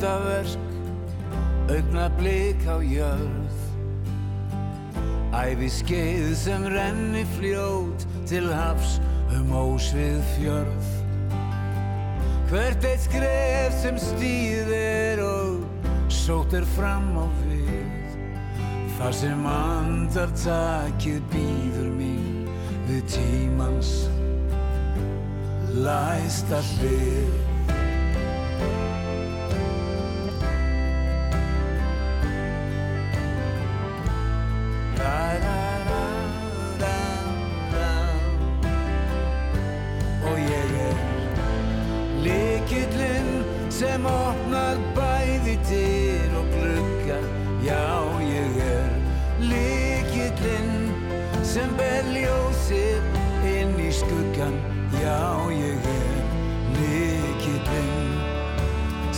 kraftaverk, augna blik á jörð. Æfi skeið sem renni fljót til hafs um ósvið fjörð. Hvert eitt skref sem stýðir og sótt er fram á við. Þar sem andartakið býður mín við tímans læsta hlið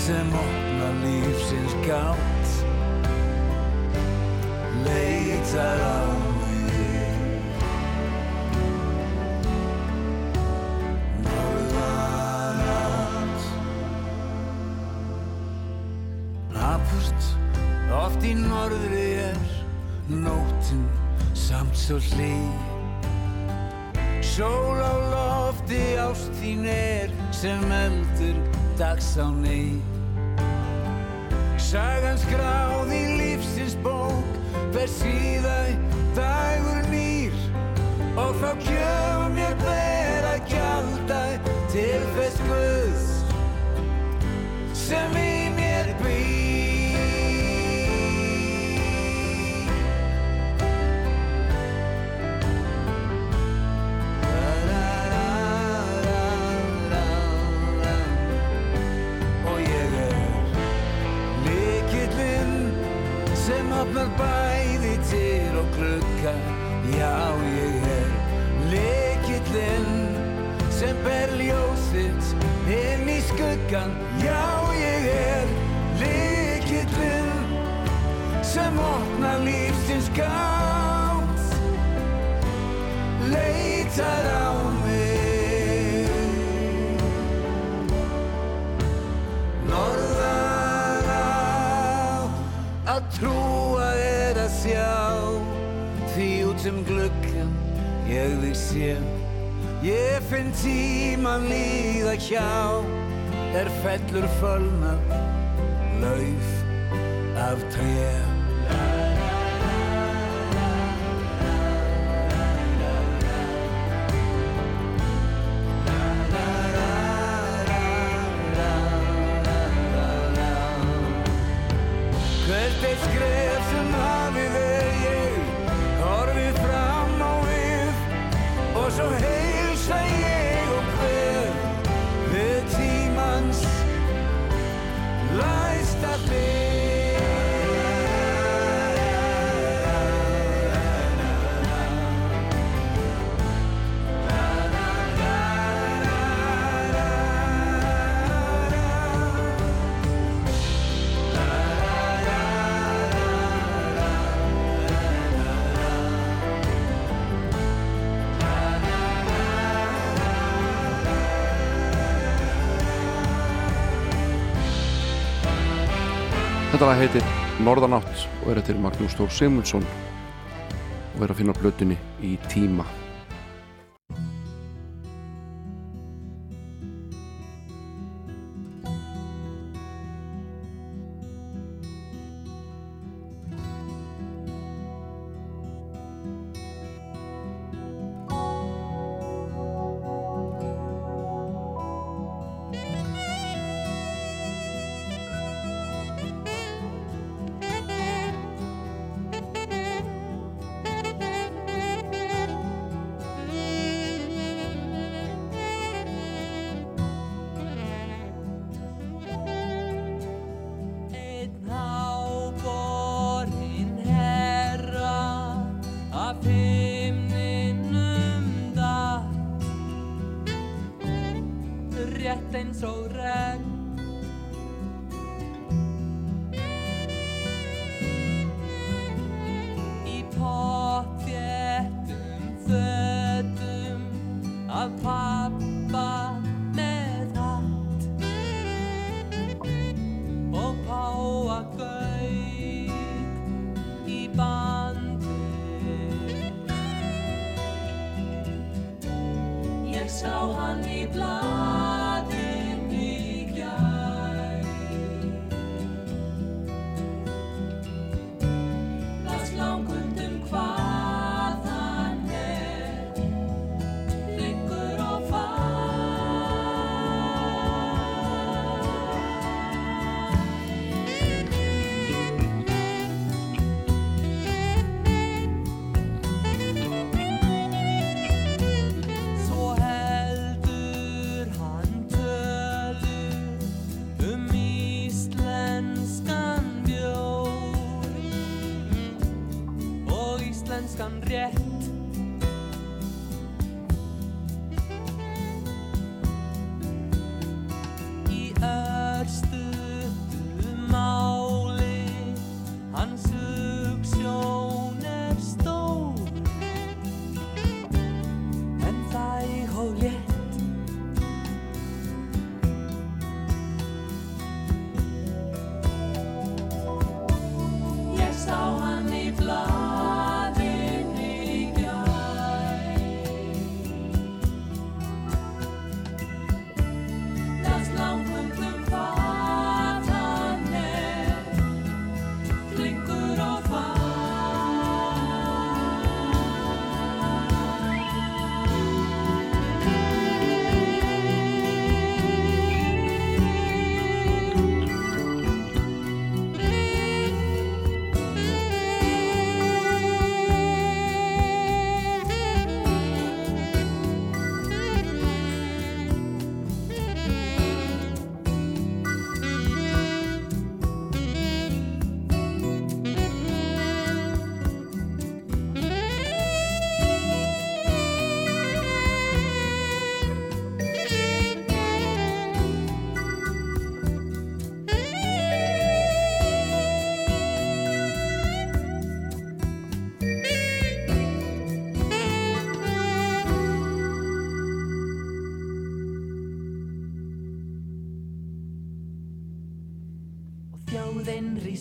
sem opnar lífsins gátt Leitar á mig. Norðanátt Napurt, oft í norðri er nóttin samt svo hlý. Sól á lofti ást þín er sem eldur dags á ný Sagan skráð í lífsins bók ber síðan dagur nýr. Og þá gjöf mér ber að gjalda til þess Guðs sem í opnar bæði til og klukka. Já, ég er lekillinn sem ber ljósið inn í skuggan Já, ég er lekillinn sem opnar lífsins gátt. Leitar á mig. Norðan á að að sjá því út um gluggan ég þig sé. Ég finn tíman líða hjá er fellur fölna lauf af tré Þetta lag heitir Norðanátt og er eftir Magnús Þór Sigmundsson og er að finna blötunni í tíma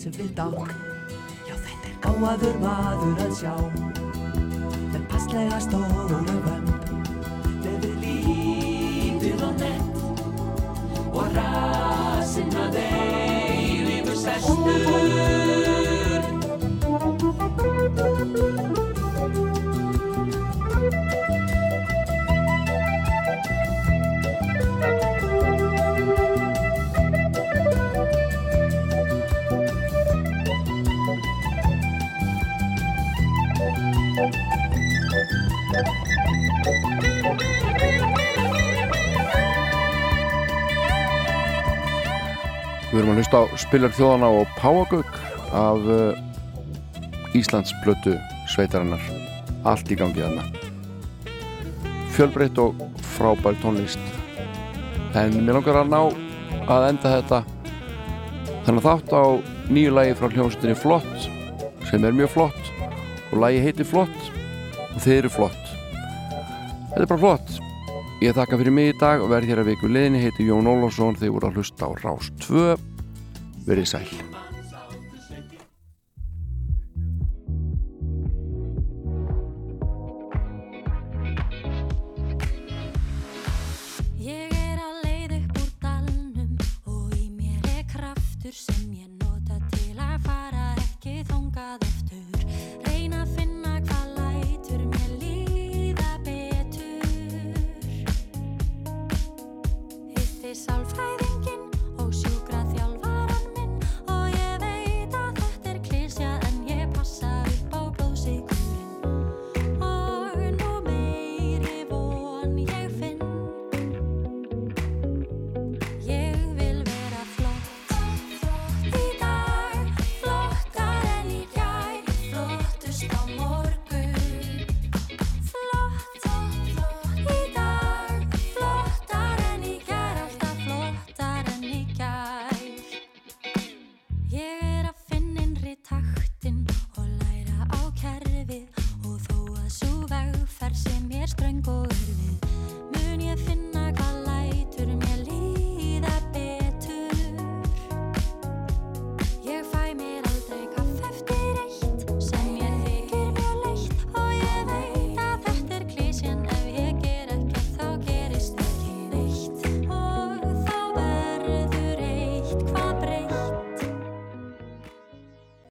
rísum við dák Já þetta er gáðaður maður að sjá. Með passlega stóra vönd. Leði lítið og nett. Og rasinn að eilífu sestur Við erum að hlusta á Spillar þjóðana og Páagauk af uh, Íslands blötu sveitarinnar. Allt í gangi þarna. Fjölbreytt og frábær tónlist. En mér langar að ná að enda þetta þannig að þátt á nýju lægi frá hljómsveitinni Flott sem er mjög flott og lægi heitir Flott og þeir eru flott. Þetta er bara flott Ég þakka fyrir mig í dag og verð hér að viku liðinni. Heiti Jón Ólafsson. Þegar voru að hlusta á Rás 2 verið sæl